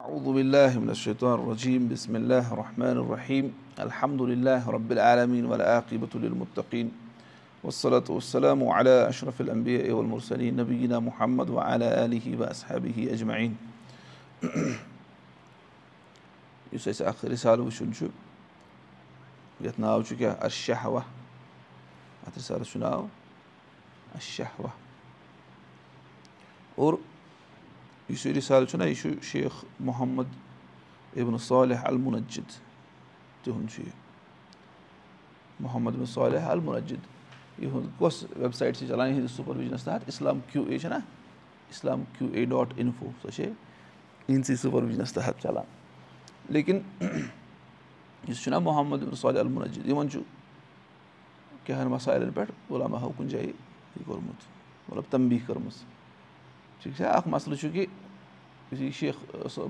أعوذ بالله من الشيطان الرجيم بسم الله الرحمن الرحيم الحمد لله رب العالمين والعاقبة للمتقين والصلاة والسلام على أشرف الأنبياء والمرسلين نبينا محمد وعلى آله وأصحابه أجمعين یُس اَسہِ اَکھ رِسالہٕ وٕچھُن چھُ یَتھ ناو چھُ کیٛاہ اَشہوا اَتھ رِسالَس چھُ ناو اَشہوا اور یُس یہِ رِسالہٕ چھُنہ یہِ چھُ شیخ محمد ابن صالح المُنجِد تِہُنٛد چھُ یہِ محمد ابن صالح المُنجِد یِہُنٛد کۄس وٮ۪بسایٹ چھِ چَلان یِہِنٛدِس سُپَروِجنَس تحت اِسلام کیوٗ اے چھَنہ اِسلام کیوٗ اے ڈاٹ اِنفو سۄ چھے یِہِنٛدسٕے سُپَروِجنَس تحت چَلان لیکِن یُس چھُنہ محمد ابن صالح المُنجِد یِمَن چھُ کینٛہَن مَسایلَن پٮ۪ٹھ غلامہ کُنہِ جایہِ یہِ کوٚرمُت مطلب تنبی کٔرمٕژ ٹھیٖک چھا اَکھ مَسلہٕ چھُ کہِ یُس یہِ شیخ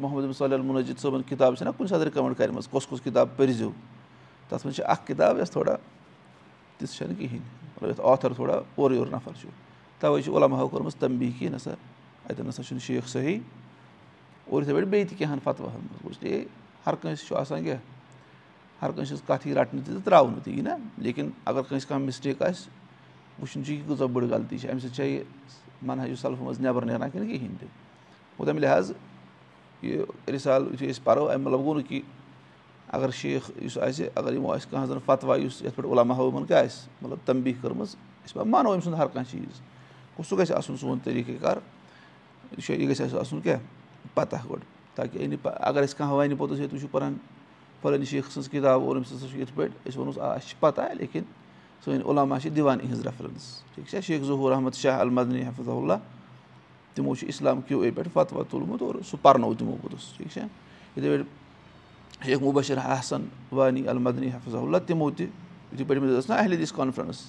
محمد ابن صالح المُنجِد صٲبَن کِتاب چھَنہ کُنہِ ساتہٕ رِکَمنٛڈ کَرِمَژ کۄس کۄس کِتاب پٔرۍزیو تَتھ منٛز چھِ اَکھ کِتاب یۄس تھوڑا تِژھ چھَنہٕ کِہیٖنۍ مطلب یَتھ آتھَر تھوڑا اورٕ یورٕ نَفر چھُ۔ تَوَے چھِ علاما کٔرمٕژ تنبی کہِ نہ سا اَتٮ۪ن نہ سا چھُنہٕ شیخ صحیح۔ اور یِتھَے پٲٹھۍ بیٚیہِ تہِ کینٛہہ ہَن فَتوہَن منٛز وٕچھے ہر کٲنٛسہِ چھُ آسان کیٛاہ؟ ہر کٲنٛسہِ ہٕنٛز کَتھ یی رَٹنہٕ تہِ تہٕ ترٛاونہٕ تہِ یی نہ لیکِن اگر کٲنٛسہِ کانٛہہ مِسٹیک آسہِ وٕچھُن چھُ یہِ کۭژاہ بٔڑ غلطی چھِ اَمہِ سۭتۍ چھےٚ یہِ مَنہٕ یُس سَلفہٕ منٛز نٮ۪بَر نیران کِنہٕ کِہیٖنۍ تہِ گوٚو تَمہِ لِحاظ یہِ رِسال یُتھُے أسۍ پَرو اَمہِ مطلب گوٚو نہٕ کہِ اگر شیخ یُس آسہِ اگر یِمو آسہِ کانٛہہ زَن فَتوا یُس یَتھ پٮ۪ٹھ علاما یِمَن کیٛاہ آسہِ مطلب تنبی کٔرمٕژ أسۍ ما مانو أمۍ سُنٛد ہر کانٛہہ چیٖز گوٚو سُہ گژھِ آسُن سون طٔریٖقہٕ کار یہِ چھُ یہِ گژھِ اَسہِ آسُن کیٛاہ پَتہ گۄڈٕ تاکہِ أنۍ اگر أسۍ کانٛہہ وَنہِ پوٚتُس ہے تُہۍ چھُو پَران فَلٲنی شیخ سٕنٛز کِتاب اور أمۍ سٕنٛز چھُ یِتھ پٲٹھۍ أسۍ وَنوس آ اَسہِ چھِ پَتہ لیکِن سٲنۍ علاما چھِ دِوان یِہٕنٛز رٮ۪فرَنٕس ٹھیٖک چھا شیخ ظہوٗر احمد شاہ المدنی حفظ اللہ تِمو چھُ اِسلام کیو اے پٮ۪ٹھ فتوا تُلمُت اور سُہ پَرنوو تِمو پوٚتُس ٹھیٖک چھا یِتھَے پٲٹھۍ شیخ مُبشر حسن وانی المدنی حفظ اللہ تِمو تہِ یِتھُے پٲٹھۍ ٲس نا اہلِ دِس کانفرَنٕس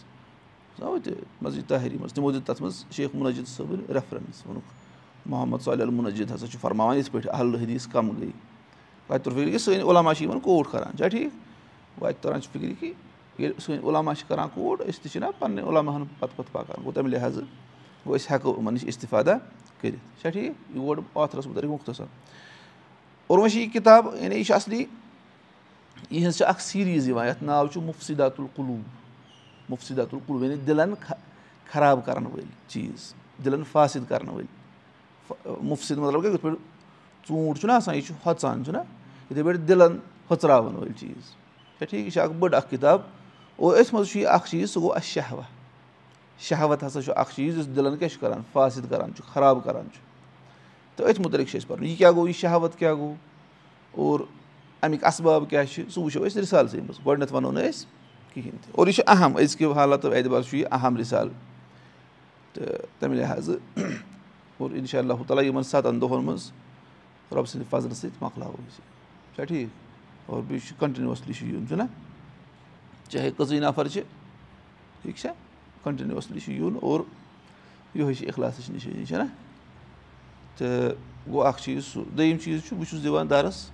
تہِ مسجد طاہری منٛز تِمو دیُت تَتھ منٛز شیخ مُنجِد صٲبٕنۍ رٮ۪فرَنٕس ووٚنُکھ محمد صالح المُنجِد ہسا چھُ فرماوان یِتھ پٲٹھۍ اہل حدیٖث کَم گٔے وَتہِ توٚر فِکرِ کہِ سٲنۍ علاما چھِ یِمَن کوٹ کَران چھا ٹھیٖک وَتہِ تَران چھِ فِکرِ کہِ ییٚلہِ سٲنۍ علاما چھِ کَران کوٹ أسۍ تہِ چھِنہ پنٛنٮ۪ن علاما پَتہٕ پَتہٕ پَکان گوٚو تَمہِ لِحاظہٕ گوٚو أسۍ ہٮ۪کو یِمَن نِش اِستِفادا کٔرِتھ چھا ٹھیٖک یور آتھرَس مُتعلِق مُختصر اور وۄنۍ چھِ یہِ کِتاب یعنی یہِ چھِ اَصلی یِہٕنٛز چھِ اَکھ سیٖریٖز یِوان یَتھ ناو چھُ مُفصِدات القلوٗب مُفصِدات القلوٗب یعنی دِلَن خراب کَرَن وٲلۍ چیٖز دِلَن فاسِد کَرَن وٲلۍ مُفصِد مطلب کیٛاہ یِتھ پٲٹھۍ ژوٗنٛٹھ چھُنہ آسان یہِ چھُ ہۄژان چھُنہ یِتھَے پٲٹھۍ دِلَن ہۄژراوَن وٲلۍ چیٖز چھا ٹھیٖک یہِ چھِ اَکھ بٔڑ اَکھ کِتاب اور أتھۍ منٛز چھُ یہِ اَکھ چیٖز سُہ گوٚو اَسہِ شہوا شہوت ہسا چھُ اَکھ چیٖز یُس دِلَن کیٛاہ چھُ کَران فاسِد کَران چھُ خراب کَران چھُ تہٕ أتھۍ مُتعلِق چھِ أسۍ پَرُن یہِ کیٛاہ گوٚو یہِ شہوت کیٛاہ گوٚو اور اَمِکۍ اَسباب کیٛاہ چھِ سُہ وٕچھو أسۍ رِسالسٕے منٛز گۄڈٕنٮ۪تھ وَنو نہٕ أسۍ کِہیٖنۍ تہِ اور یہِ چھُ اہم أزکہِ حالاتو اعتبار چھُ یہِ اہم رِسال. تہٕ تَمہِ لِحاظہٕ اور اِنشاء اللہ تعالیٰ یِمَن سَتَن دۄہَن منٛز رۄبہٕ سٕنٛدِ فضلہٕ سۭتۍ مۄکلاوو أسۍ یہِ چھا ٹھیٖک. اور بیٚیہِ چھُ کَنٹِنیوٗسلی چھُ یُن چھُنہ چاہے کٔژٕے نَفر چھِ ٹھیٖک چھا؟ کَنٹِنیوٗسلی چھُ یُن اور یِہوے چھِ اِخلاصٕچ نِشٲنی چھَنہ تہٕ گوٚو اَکھ چیٖز سُہ دوٚیِم چیٖز چھُ بہٕ چھُس دِوان دَرَس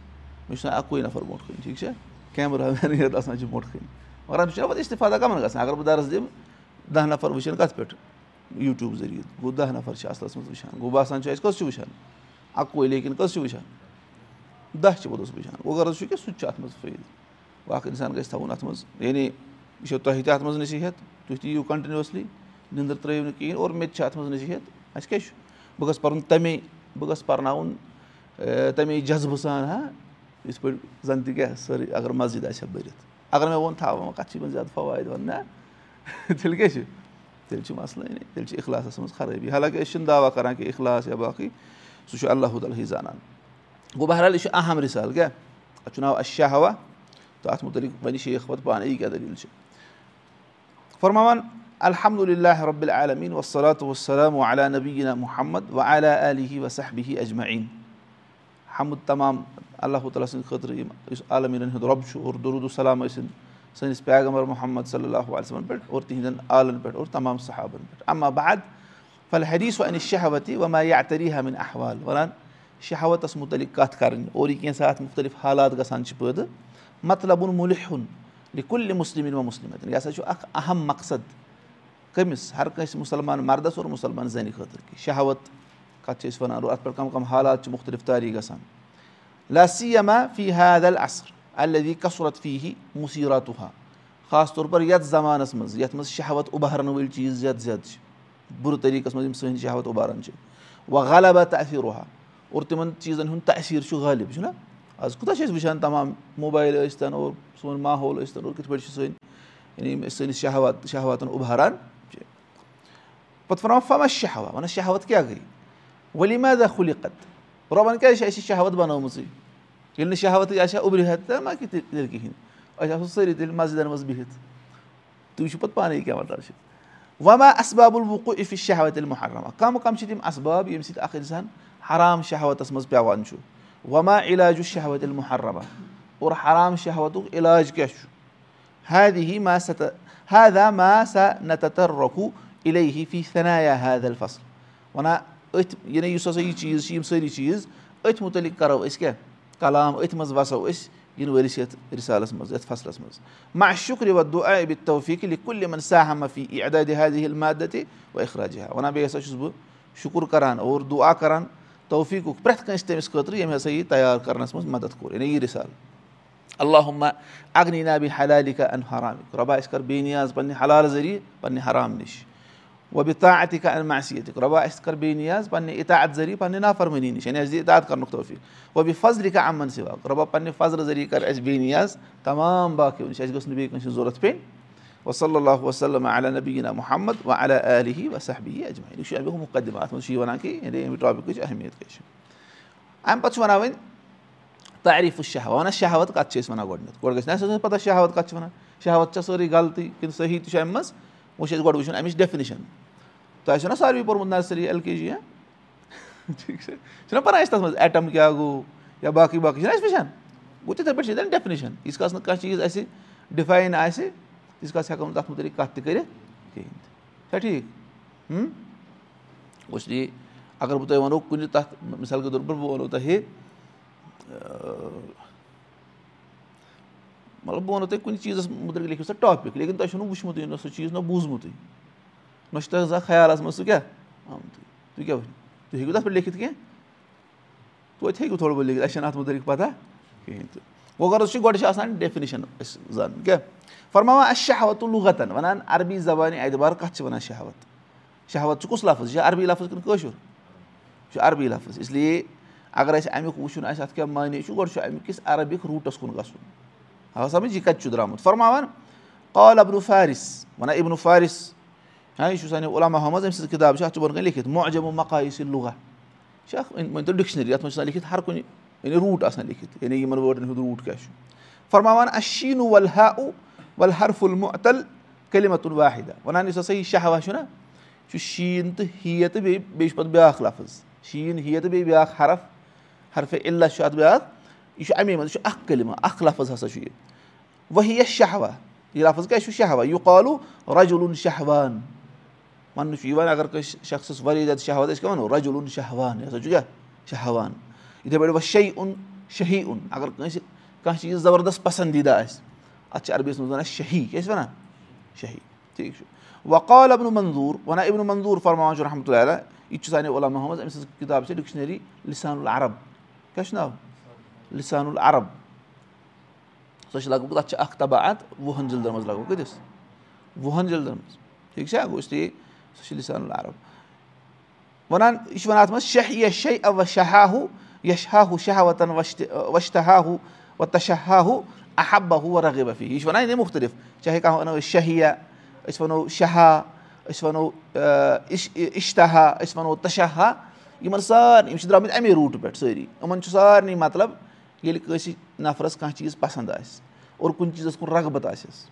مےٚ چھُ آسان اَکُے نَفر برونٛٹھ کَنۍ ٹھیٖک چھا؟ کیمرا ویمرا یوت آسان چھِ برونٛٹھ کَنۍ مگر چھُنہ پَتہٕ اِستِفادا کَمَن گژھان اگر بہٕ دَرَس دِمہٕ دَہ نَفر وٕچھَن کَتھ پٮ۪ٹھ یوٗٹیوٗب ذٔریعہٕ گوٚو دَہ نَفر چھِ اَصلَس منٛز وٕچھان گوٚو باسان چھُ اَسہِ کٔژ چھِ وٕچھان اَکُے لیکِن کٔژ چھِ وٕچھان دَہ چھِ پوٚتُس وٕچھان گوٚو غرض چھُ کہِ سُہ تہِ چھُ اَتھ منٛز فٲیدٕ اِنسان گژھِ تھاوُن اَتھ منٛز یعنی یہِ چھو تۄہہِ تہِ اَتھ منٛز نصیٖحت تُہۍ تہِ یِیِو کَنٹِنیوٗسلی نِندٕر ترٛٲیِو نہٕ کِہیٖنۍ اور مےٚ تہِ چھِ اَتھ منٛز نصیٖحت۔ اَسہِ کیٛاہ چھُ؟ بہٕ گژھٕ پَرُن تَمے بہٕ گژھٕ پَرناوُن تَمے جذبہٕ سان ہا یِتھ پٲٹھۍ زَن تہِ کیٛاہ سٲرٕے اگر مَسجِد آسہِ ہا بٔرِتھ۔ اگر مےٚ ووٚن تھاو وۄنۍ کَتھ چھِ یِمَن زیادٕ فوٲیِد وَن نہ تیٚلہِ کیٛاہ چھُ؟ تیٚلہِ چھُ مَسلہٕ تیٚلہِ چھِ اِخلاصَس منٛز خرٲبی۔ حالانکہِ أسۍ چھِنہٕ دعوا کَران کہِ اِخلاص یا باقٕے سُہ چھُ اللہ تعالیٰ زانان گوٚو بہرحال یہِ چھُ اہم رِسال کیٛاہ؟ اَتھ چھُ ناو تہٕ اَتھ مُتعلِق وَنہِ شیخ پَتہٕ پانَے یہِ کیٛاہ دٔلیٖل چھِ فرماوان الحمدُاللہ رۄب العالمیٖن وصلات وسلام علیٰ نبیٖنا محمد و علیٰ علیہ وصحبی اجمعیٖن حمد تمام. اللہ تعالیٰ سٕنٛدِ خٲطرٕ یِم یُس عالمیٖنَن ہُنٛد رۄب چھُ اور دروٗدالسلام ٲسِن سٲنِس پیغمبر محمد صلی اللہ علیہمَن پٮ۪ٹھ اور تِہنٛدٮ۪ن عالَن پٮ۪ٹھ اور تمام صحابَن پٮ۪ٹھ اما باد فل حدیٖث وَنہِ شہوتی وما یا تری ہامِن احوال وَنان شہوتَس مُتعلِق کَتھ کَرٕنۍ اور یہِ کینٛژھا اَتھ مُختٔلِف حالات گژھان چھِ پٲدٕ مطلبُن مُلِہُن یہِ کُلہِ مُسلِم و مُسلِم یہِ ہسا چھُ اکھ اہم مقصد کٔمِس ہر کٲنٛسہِ مُسلمان مردَس اور مُسلمان زَنہِ خٲطرٕ کہِ شہوت کَتھ چھِ أسۍ وَنان اَتھ پٮ۪ٹھ کَم کَم حالات چھِ مُختٔلِف تٲریٖخ گژھان لاسیما فی حید العصر الدی کثرت فی مُصیٖراتُہا خاص طور پر یَتھ زمانَس منٛز یَتھ منٛز شہوت اُبارَن وٲلۍ چیٖز زیادٕ زیادٕ چھِ بُرٕ طٔریٖقَس منٛز یِم سٲنۍ شہوت اُباران چھِ وَ غلبہ تاثیٖرُہا اور تِمن چیٖزن ہُنٛد تاثیٖر چھُ غٲلِب چھُنہ آز کوٗتاہ چھِ أسۍ وٕچھان تمام موبایل ٲسۍتن اور سون ماحول ٲسۍتن اور کِتھ پٲٹھۍ چھِ سٲنۍ یعنی یِم سٲنِس شہوت شہوتن اُباران چھِ پَتہٕ وَنو فَما شہوا وَنان شہوت کیاہ گٔے ؤلی مےٚ خُلیقت رۄبَن کیازِ چھِ اَسہِ شہوت بَنٲومٕژٕے ییٚلہِ نہٕ شہوتٕے آسہِ ہا اُبرِ ہا تہٕ ما کہِ تیٚلہِ کِہینۍ أسۍ آسو سٲری تیٚلہِ مَسجِدن منٛز بِہِتھ تُہۍ وٕچھِو پَتہٕ پانے کیاہ مطلب چھُ وما اَسباب الوقوٗ اِفِ شہوت ییٚلہِ محرما کَم کَم چھِ تِم اَسباب؟ ییٚمہِ سۭتۍ اکھ اِنسان حرام شہوتَس منٛز پیٚوان چھُ وما علاجُ شہوت المحرما اور حرام شہوتُک علاج کیاہ ہی ما سا ہادا ما سا نتر رۄکھوٗ اِلے فی ثنایا ہاد الفصل وَنان أتھۍ یعنی یُس ہسا یہِ چیٖز چھِ یِم سٲری چیٖز أتھۍ مُتعلِق کرو أسۍ کیاہ کلام أتھۍ منٛز وَسو أسۍ یِنہٕ وٲلِس یَتھ رِسالَس منٛز یَتھ فصلَس منٛز ما شُکرِ وَدُ عبِ توفیٖق کُلہِ یِمن ساہمفی اعدادِ حادِ مادتِ و اخراجہ وَنان بیٚیہِ ہسا چھُس توفیٖقُک پرٮ۪تھ کٲنٛسہِ تٔمِس خٲطرٕ ییٚمہِ ہسا یہِ تَیار کرنَس منٛز مدد کوٚر یعنی یہِ رِسال اللہُ اگنیٖنا بی حلالِکا ان حرامِک. رۄبا أسۍ کر بے نیاز پننہِ حلال ذٔریعہٕ پننہِ حرام نِش وبِتا اَتِکا ان معصیتِک. رۄبا اَسہِ کر بے نیاز پننہِ اِطاعت ذٔریعہٕ پننہِ نافرمٲنی نِش یعنی اَسہِ دِ اطاد کرنُک توفیٖق. وبہِ فضلِکا اَمن سِواق رۄبا پننہِ فضلہٕ ذٔریعہٕ کر اَسہِ بے نیاز تمام باقٕیو نِش اَسہِ گٔژھ نہٕ بیٚیہِ کٲنٛسہِ ضوٚرتھ پیٚنۍ وصلی اللہ وسلم علیٰ نبیٖنا محمد و علیٰ علیہ وصحبی اجمعین یہِ چھُ اَمیُک مُقدِم اَتھ منٛز چھُ یہِ وَنان کہِ یعنی اَمہِ ٹاپِکٕچ اہمیت کیاہ چھِ اَمہِ پَتہٕ چھُ وَنان وۄنۍ تعریٖف شاہ وَنان شہوت کَتھ چھِ أسۍ وَنان گۄڈٕنیٚتھ گۄڈٕ گژھِ نہ اَسہِ پَتہ شہوت کَتھ چھِ وَنان شہوت چھےٚ سٲرٕے غلطٕے کِنہٕ صحیح تہِ چھُ اَمہِ منٛز وۄنۍ چھُ اَسہِ گۄڈٕ وٕچھُن اَمِچ ڈیفِنِشَن تۄہہِ آسیو نہ ساروٕے پوٚرمُت نرسٔری ایل کے جی ٹھیٖک چھِ چھُنہ پَران اَسہِ تَتھ منٛز ایٹَم کیاہ گوٚو تیٖتِس کالَس ہٮ۪کو نہٕ تَتھ مُتعلِق کَتھ تہِ کٔرِتھ کِہیٖنۍ تہِ چھا ٹھیٖک گوٚژھ یہِ اگر بہٕ تۄہہِ وَنو کُنہِ تَتھ مِثال کے طور پر بہٕ وَنو تۄہہِ مطلب بہٕ وَنو تۄہہِ کُنہِ چیٖزَس مُتعلِق لیکھِو سا ٹاپِک لیکِن تۄہہِ چھُو نہٕ وٕچھمُتٕے نہ سُہ چیٖز نہ بوٗزمُتٕے نہ چھُ تۄہہِ زانٛہہ خیالَس منٛز سُہ کیٛاہ آمتُے تُہۍ کیٛاہ ؤنِو تُہۍ ہیٚکِو تَتھ پٮ۪ٹھ لیکھِتھ کینٛہہ توتہِ ہیٚکِو تھوڑا بہت لیکھِتھ اَسہِ چھَنہٕ اَتھ مُتعلِق پَتہ کِہیٖنۍ تہِ وۄنۍ غرض چھِ گۄڈٕ چھِ آسان ڈیفِنِشَن أسۍ زانٕنۍ کیٛاہ فرماوان اَسہِ شہوتُل لُغتَن وَنان عربی زبانہِ اعتبار کَتھ چھِ وَنان شہوت شہوت چھُ کُس لفظ؟ یہِ چھِ عربی لفظ کِنہٕ کٲشُر یہِ چھُ عربی لفظ. اِسلیے اگر اَسہِ اَمیُک وٕچھُن آسہِ اَتھ کیٛاہ معنے چھُ گۄڈٕ چھُ اَمہِ کِس عربِک روٗٹَس کُن گژھُن آ سَمٕجھ یہِ کَتہِ چھُ درٛامُت فرماوان قال ابنو فارِس. وَنان اِبنو فارِس. ہاں یہِ چھُ سانہِ عُلما محمد أمۍ سٕنٛز کِتاب چھِ اَتھ چھُ برونٛہہ کَنۍ لیکھِتھ ماجم مقایس لُغا یہِ چھِ اکھ مٲنۍ تو ڈِکشنٔری یَتھ منٛز چھُ آسان لیکھِتھ ہر کُنہِ یعنی روٗٹ آسان لیکھِتھ یعنی یِمن وٲڑن ہُنٛد روٗٹ کیاہ چھُ؟ فرماوان اشیٖنو وَلہا او وَلہر فُل مُعتل کٔلِمتُن واحِدا وَنان یُس ہسا یہِ شہوا چھُنہ یہِ چھُ شیٖن تہٕ ہِیا تہٕ بیٚیہِ بیٚیہِ چھُ پَتہٕ بیاکھ لفظ۔ شیٖن ہِیا تہٕ بیٚیہِ بیاکھ حرف حرفے اللہ چھُ اَتھ بیاکھ یہِ چھُ اَمے منٛز یہِ چھُ اکھ کٔلمہٕ اکھ لفظ ہسا چھُ یہِ۔ ؤہی یس شہوا یہِ لفظ کیاہ چھُ؟ شہوا یہِ قالوٗ رجُلُن شہوان۔ وَننہٕ چھُ یِوان اگر کٲنٛسہِ شخصس واریاہ زیادٕ شہوت أسۍ کیاہ وَنو؟ رجُلُن شہوان یہِ ہسا چھُ کیاہ؟ شہوان یِتھٕے پٲٹھۍ وۄنۍ شے اوٚن شہی اوٚن اگر کٲنٛسہِ کانٛہہ چیٖز زبردست پسنٛدیٖدہ آسہِ اَتھ چھِ عربی یَس منٛز وَنان شہی کیٛاہ چھِ وَنان شہی ٹھیٖک چھُ وقال ابنو منظوٗر وَنان ابنو منظوٗر فرمان چھُ رحمتُہ اللہ یہِ تہِ چھُ سانہِ عُلما محمد أمۍ سٕنٛز کِتاب چھِ ڈِکشنٔری لِسان العرب. کیٛاہ چھُ ناو لِسان العرب. سۄ چھِ لگ بگ تَتھ چھِ اکھ تباہ اَتھ وُہَن جِلدن منٛز لگ بگ کۭتِس وُہَن جِلدن منٛز ٹھیٖک چھا گوٚو اس سۄ چھِ لِسان العرب. وَنان یہِ چھُ وَنان اَتھ منٛز شہ یا شاہ ہُہ یشہا ہُہ شہوتن وشتہِ وشتہا ہُہ و تشہا ہُہ احبہ ہُہ و رغبفی یہِ چھُ وَنان مُختٔلِف چاہے کانٛہہ وَنو أسۍ شہیا أسۍ وَنو شاہا أسۍ وَنو اِشتہا أسۍ وَنو تشہا یِمن سارنٕے یِم چھِ درٛامٕتۍ اَمے روٗٹہٕ پٮ۪ٹھ سٲری یِمن چھُ سارنٕے مطلب ییٚلہِ کٲنٛسہِ نفرس کانٛہہ چیٖز پسنٛد آسہِ اور کُنہِ چیٖزس کُن رغبت آسٮ۪س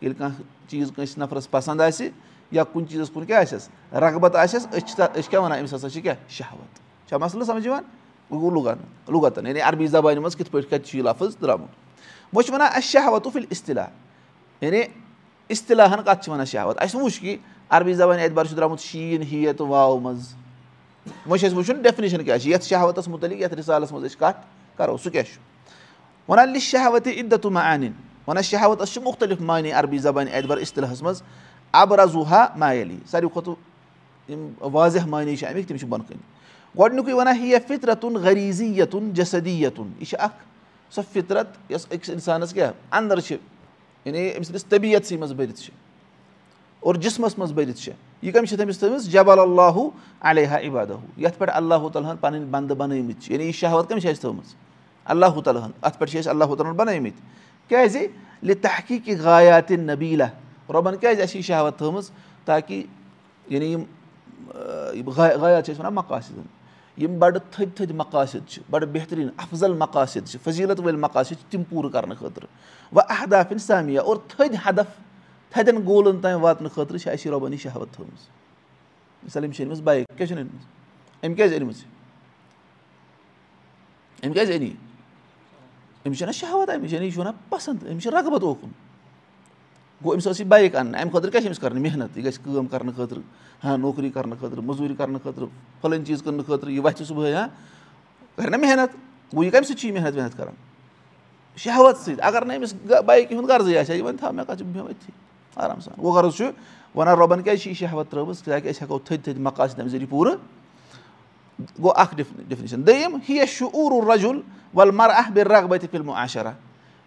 ییٚلہِ کانٛہہ چیٖز کٲنٛسہِ نفرس پسنٛد آسہِ یا کُنہِ چیٖزس کُن کیٛاہ آسٮ۪س رغبت آسٮ۪س أسۍ چھِ تَتھ أسۍ کیٛاہ وَنان أمِس ہسا چھِ کیٛاہ شہوت چھا مسلہٕ سَمجھ یِوان یعنی عربی زبانہِ منٛز کِتھ پٲٹھۍ کَتہِ چھُ یہِ لفظ درٛامُت وۄنۍ چھِ وَنان اَسہِ شہوتُفِل اِصطلاح یعنی اِصطلاحن کَتھ چھِ وَنان شہوت اَسہِ وٕچھ کہِ عربی زبانہِ اعتبار چھُ درٛامُت شیٖن ہِیا تہٕ واو منٛز وۄنۍ چھِ اَسہِ وٕچھُن ڈیفنِشن کیاہ چھِ یَتھ شہوتَس مُتعلِق یَتھ رِسالَس منٛز أسۍ کَتھ کَرو سُہ کیاہ چھُ وَنان لِ شہوت عِدت معنِن وَنان شہوتَس چھِ مُختٔلِف معنے عربی زبانہِ اعتبار اِصطلاحس منٛز اب مایلی ساروی کھۄتہٕ یِم واضح معنے چھِ اَمِکۍ تِم چھِ بۄنہٕ کَنہِ گۄڈنیُکُے وَنان ہی فِطرتُن غریٖضی یتُن یتُن یہِ چھِ اکھ سۄ فِطرت یۄس أکِس اِنسانَس کیاہ اَندر چھِ یعنی أمۍ سٕنٛدِس طبیعتسٕے منٛز بٔرِتھ چھِ اور جِسمَس منٛز بٔرِتھ چھِ یہِ کٔمۍ چھِ تٔمِس تھٲومٕژ جبل اللہُ علیہ عبادہ یَتھ پٮ۪ٹھ اللہُ تعالیٰ ہن پَنٕنۍ بنٛدٕ بَنٲومٕتۍ چھِ یعنی یہِ شہوت کٔمۍ چھِ اَسہِ تھٲومٕژ اللہُ تعالیٰ ہن اَتھ پٮ۪ٹھ چھِ اَسہِ اللہُ تعالیٰ ہن بَنٲومٕتۍ کیازِ لِ تحقیٖقی غایاتِ نبیٖلا رۄبَن کیازِ اَسہِ یہِ شہوت تھٲومٕژ تاکہِ یعنی یِم غایات چھِ أسۍ وَنان مقاصِدن یِم بَڑٕ تھٔدۍ تھٔدۍ مقاصِد چھِ بَڑٕ بہتریٖن اَفضل مقاصِد چھِ فضیٖلت وٲلۍ مقاصِد چھِ تِم پوٗرٕ کَرنہٕ خٲطرٕ۔ وۄنۍ احداف اِنسامیہ اور تھٔدۍ ہدف تھدٮ۪ن گولَن تام واتنہٕ خٲطرٕ چھِ اَسہِ یہِ رۄبَن یہِ شہوت تھٲومٕژ۔ مِثال أمِس چھِ أنمٕژ بایِک کیٛاہ چھِ أنمٕژ أمۍ کیازِ أنمٕژ أمۍ کیازِ أنی؟ أمِس چھَنہ شہوت أمِس یعنی یہِ چھُ وَنان پَسنٛد أمِس چھِ رغبت اوکُن گوٚو أمِس ٲس یہِ بایِک اَنٕنۍ اَمہِ خٲطرٕ کیٛاہ چھِ أمِس کَرٕنۍ؟ محنت یہِ گژھِ کٲم کَرنہٕ خٲطرٕ ہاں نوکری کَرنہٕ خٲطرٕ موٚزوٗرۍ کَرنہٕ خٲطرٕ پھٔلٲنۍ چیٖز کٕننہٕ خٲطرٕ یہِ وَتھِ صُبحٲے ہاں کَرِ نا محنت؟ گوٚو یہِ کَمہِ سۭتۍ چھِ یہِ محنت وحنت کَران؟ شہوت سۭتۍ۔ اگر نہٕ أمِس بایکہِ ہُنٛد غرضٕے آسہِ ہا یہِ وَنہِ تھاو مےٚ کَتھ چھِ بیٚہمہٕ أتھی آرام سان۔ گوٚو غرض چھُ وَنان رۄبَن کیازِ چھِ یہِ شہوت ترٲومٕژ؟ تاکہِ أسۍ ہٮ۪کو تھٔدۍ تھٔدۍ مقاص تَمہِ ذٔریعہٕ پوٗرٕ۔ گوٚو اکھ ڈِفنِشن دوٚیِم ہِیس چھُ اوٗروٗ رجُل وَل مر احبِر رغبتہِ فِلمو عاشرا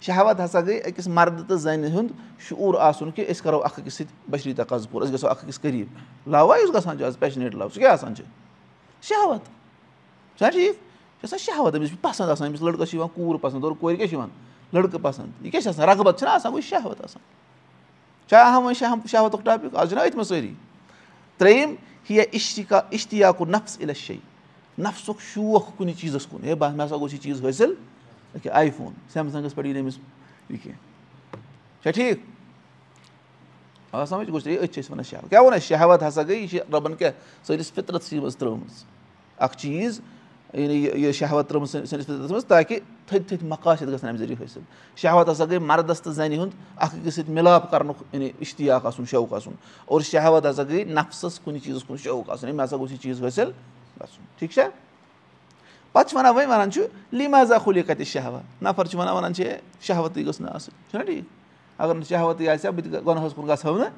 شہوت ہسا گٔے أکِس مردٕ تہٕ زَنہِ ہُنٛد شعوٗر آسُن کہِ أسۍ کَرو اکھ أکِس سۭتۍ بشری تقاض پوٗرٕ أسۍ گژھو اکھ أکِس قریٖب لَوا یُس گژھان چھُ آز پیشنیٹ لَو سُہ کیاہ آسان چھُ شہوت چھُنہ ٹھیٖک یہِ چھِ آسان شہوت أمِس چھُ پسنٛد آسان أمِس لٔڑکَس چھِ یِوان کوٗر پسنٛد اور کورِ کیاہ چھِ یِوان لٔڑکہٕ پسنٛد یہِ کیاہ چھِ آسان رغبت چھِنہ آسان وۄنۍ شہوت آسان چاہے اہم وۄنۍ شاہ شہوتُک ٹاپِک آز چھِنہ أتھۍ منٛز سٲری ترٛیٚیِم ہِیا اِشتِکا اِشتِیاکُن نفس اِلس شے نفسُک شوق کُنہِ چیٖزَس کُن ہے بہٕ مےٚ ہسا گوٚژھ یہِ چیٖز حٲصِل ییٚکیٛاہ آی فون سیمسنٛگَس پٮ۪ٹھ یی نہٕ أمِس یہِ کینٛہہ چھا ٹھیٖک آ سَمٕجھ گوٚژھ أتھۍ چھِ أسۍ وَنان شہوت کیٛاہ أسۍ شہوت ہسا گٔے یہِ چھِ رۄبَن کیٛاہ سٲنِس فِطرتسٕے منٛز ترٛٲومٕژ اکھ چیٖز یعنی یہِ شہوت ترٲومٕژ سٲنِس فِطرتَس منٛز تاکہِ تھٔدۍ تھٔدۍ مقاصد گژھن اَمہِ ذٔریعہٕ حٲصِل شہوت ہسا گٔے مردَس تہٕ زَنہِ ہُنٛد اکھ أکِس سۭتۍ مِلاپ کَرنُک یعنی اِشتِیاق آسُن شوق آسُن اور شہوت ہسا گٔے نفسَس کُنہِ چیٖزَس کُن شوق آسُن أمۍ ہسا گوٚژھ یہِ چیٖز حٲصِل گژھُن ٹھیٖک چھا پَتہٕ چھِ وَنان وۄنۍ وَنان چھُ لِمازا کھُلے کَتہِ شہوت نفر چھِ وَنان وَنان چھِ ہے شہوتٕے گٔژھ نہٕ آسٕنۍ چھُنہ ٹھیٖک اَگر نہٕ شہوتٕے آسہِ ہا بہٕ تہِ گۄنہَس کُن گژھٕ ہو نہٕ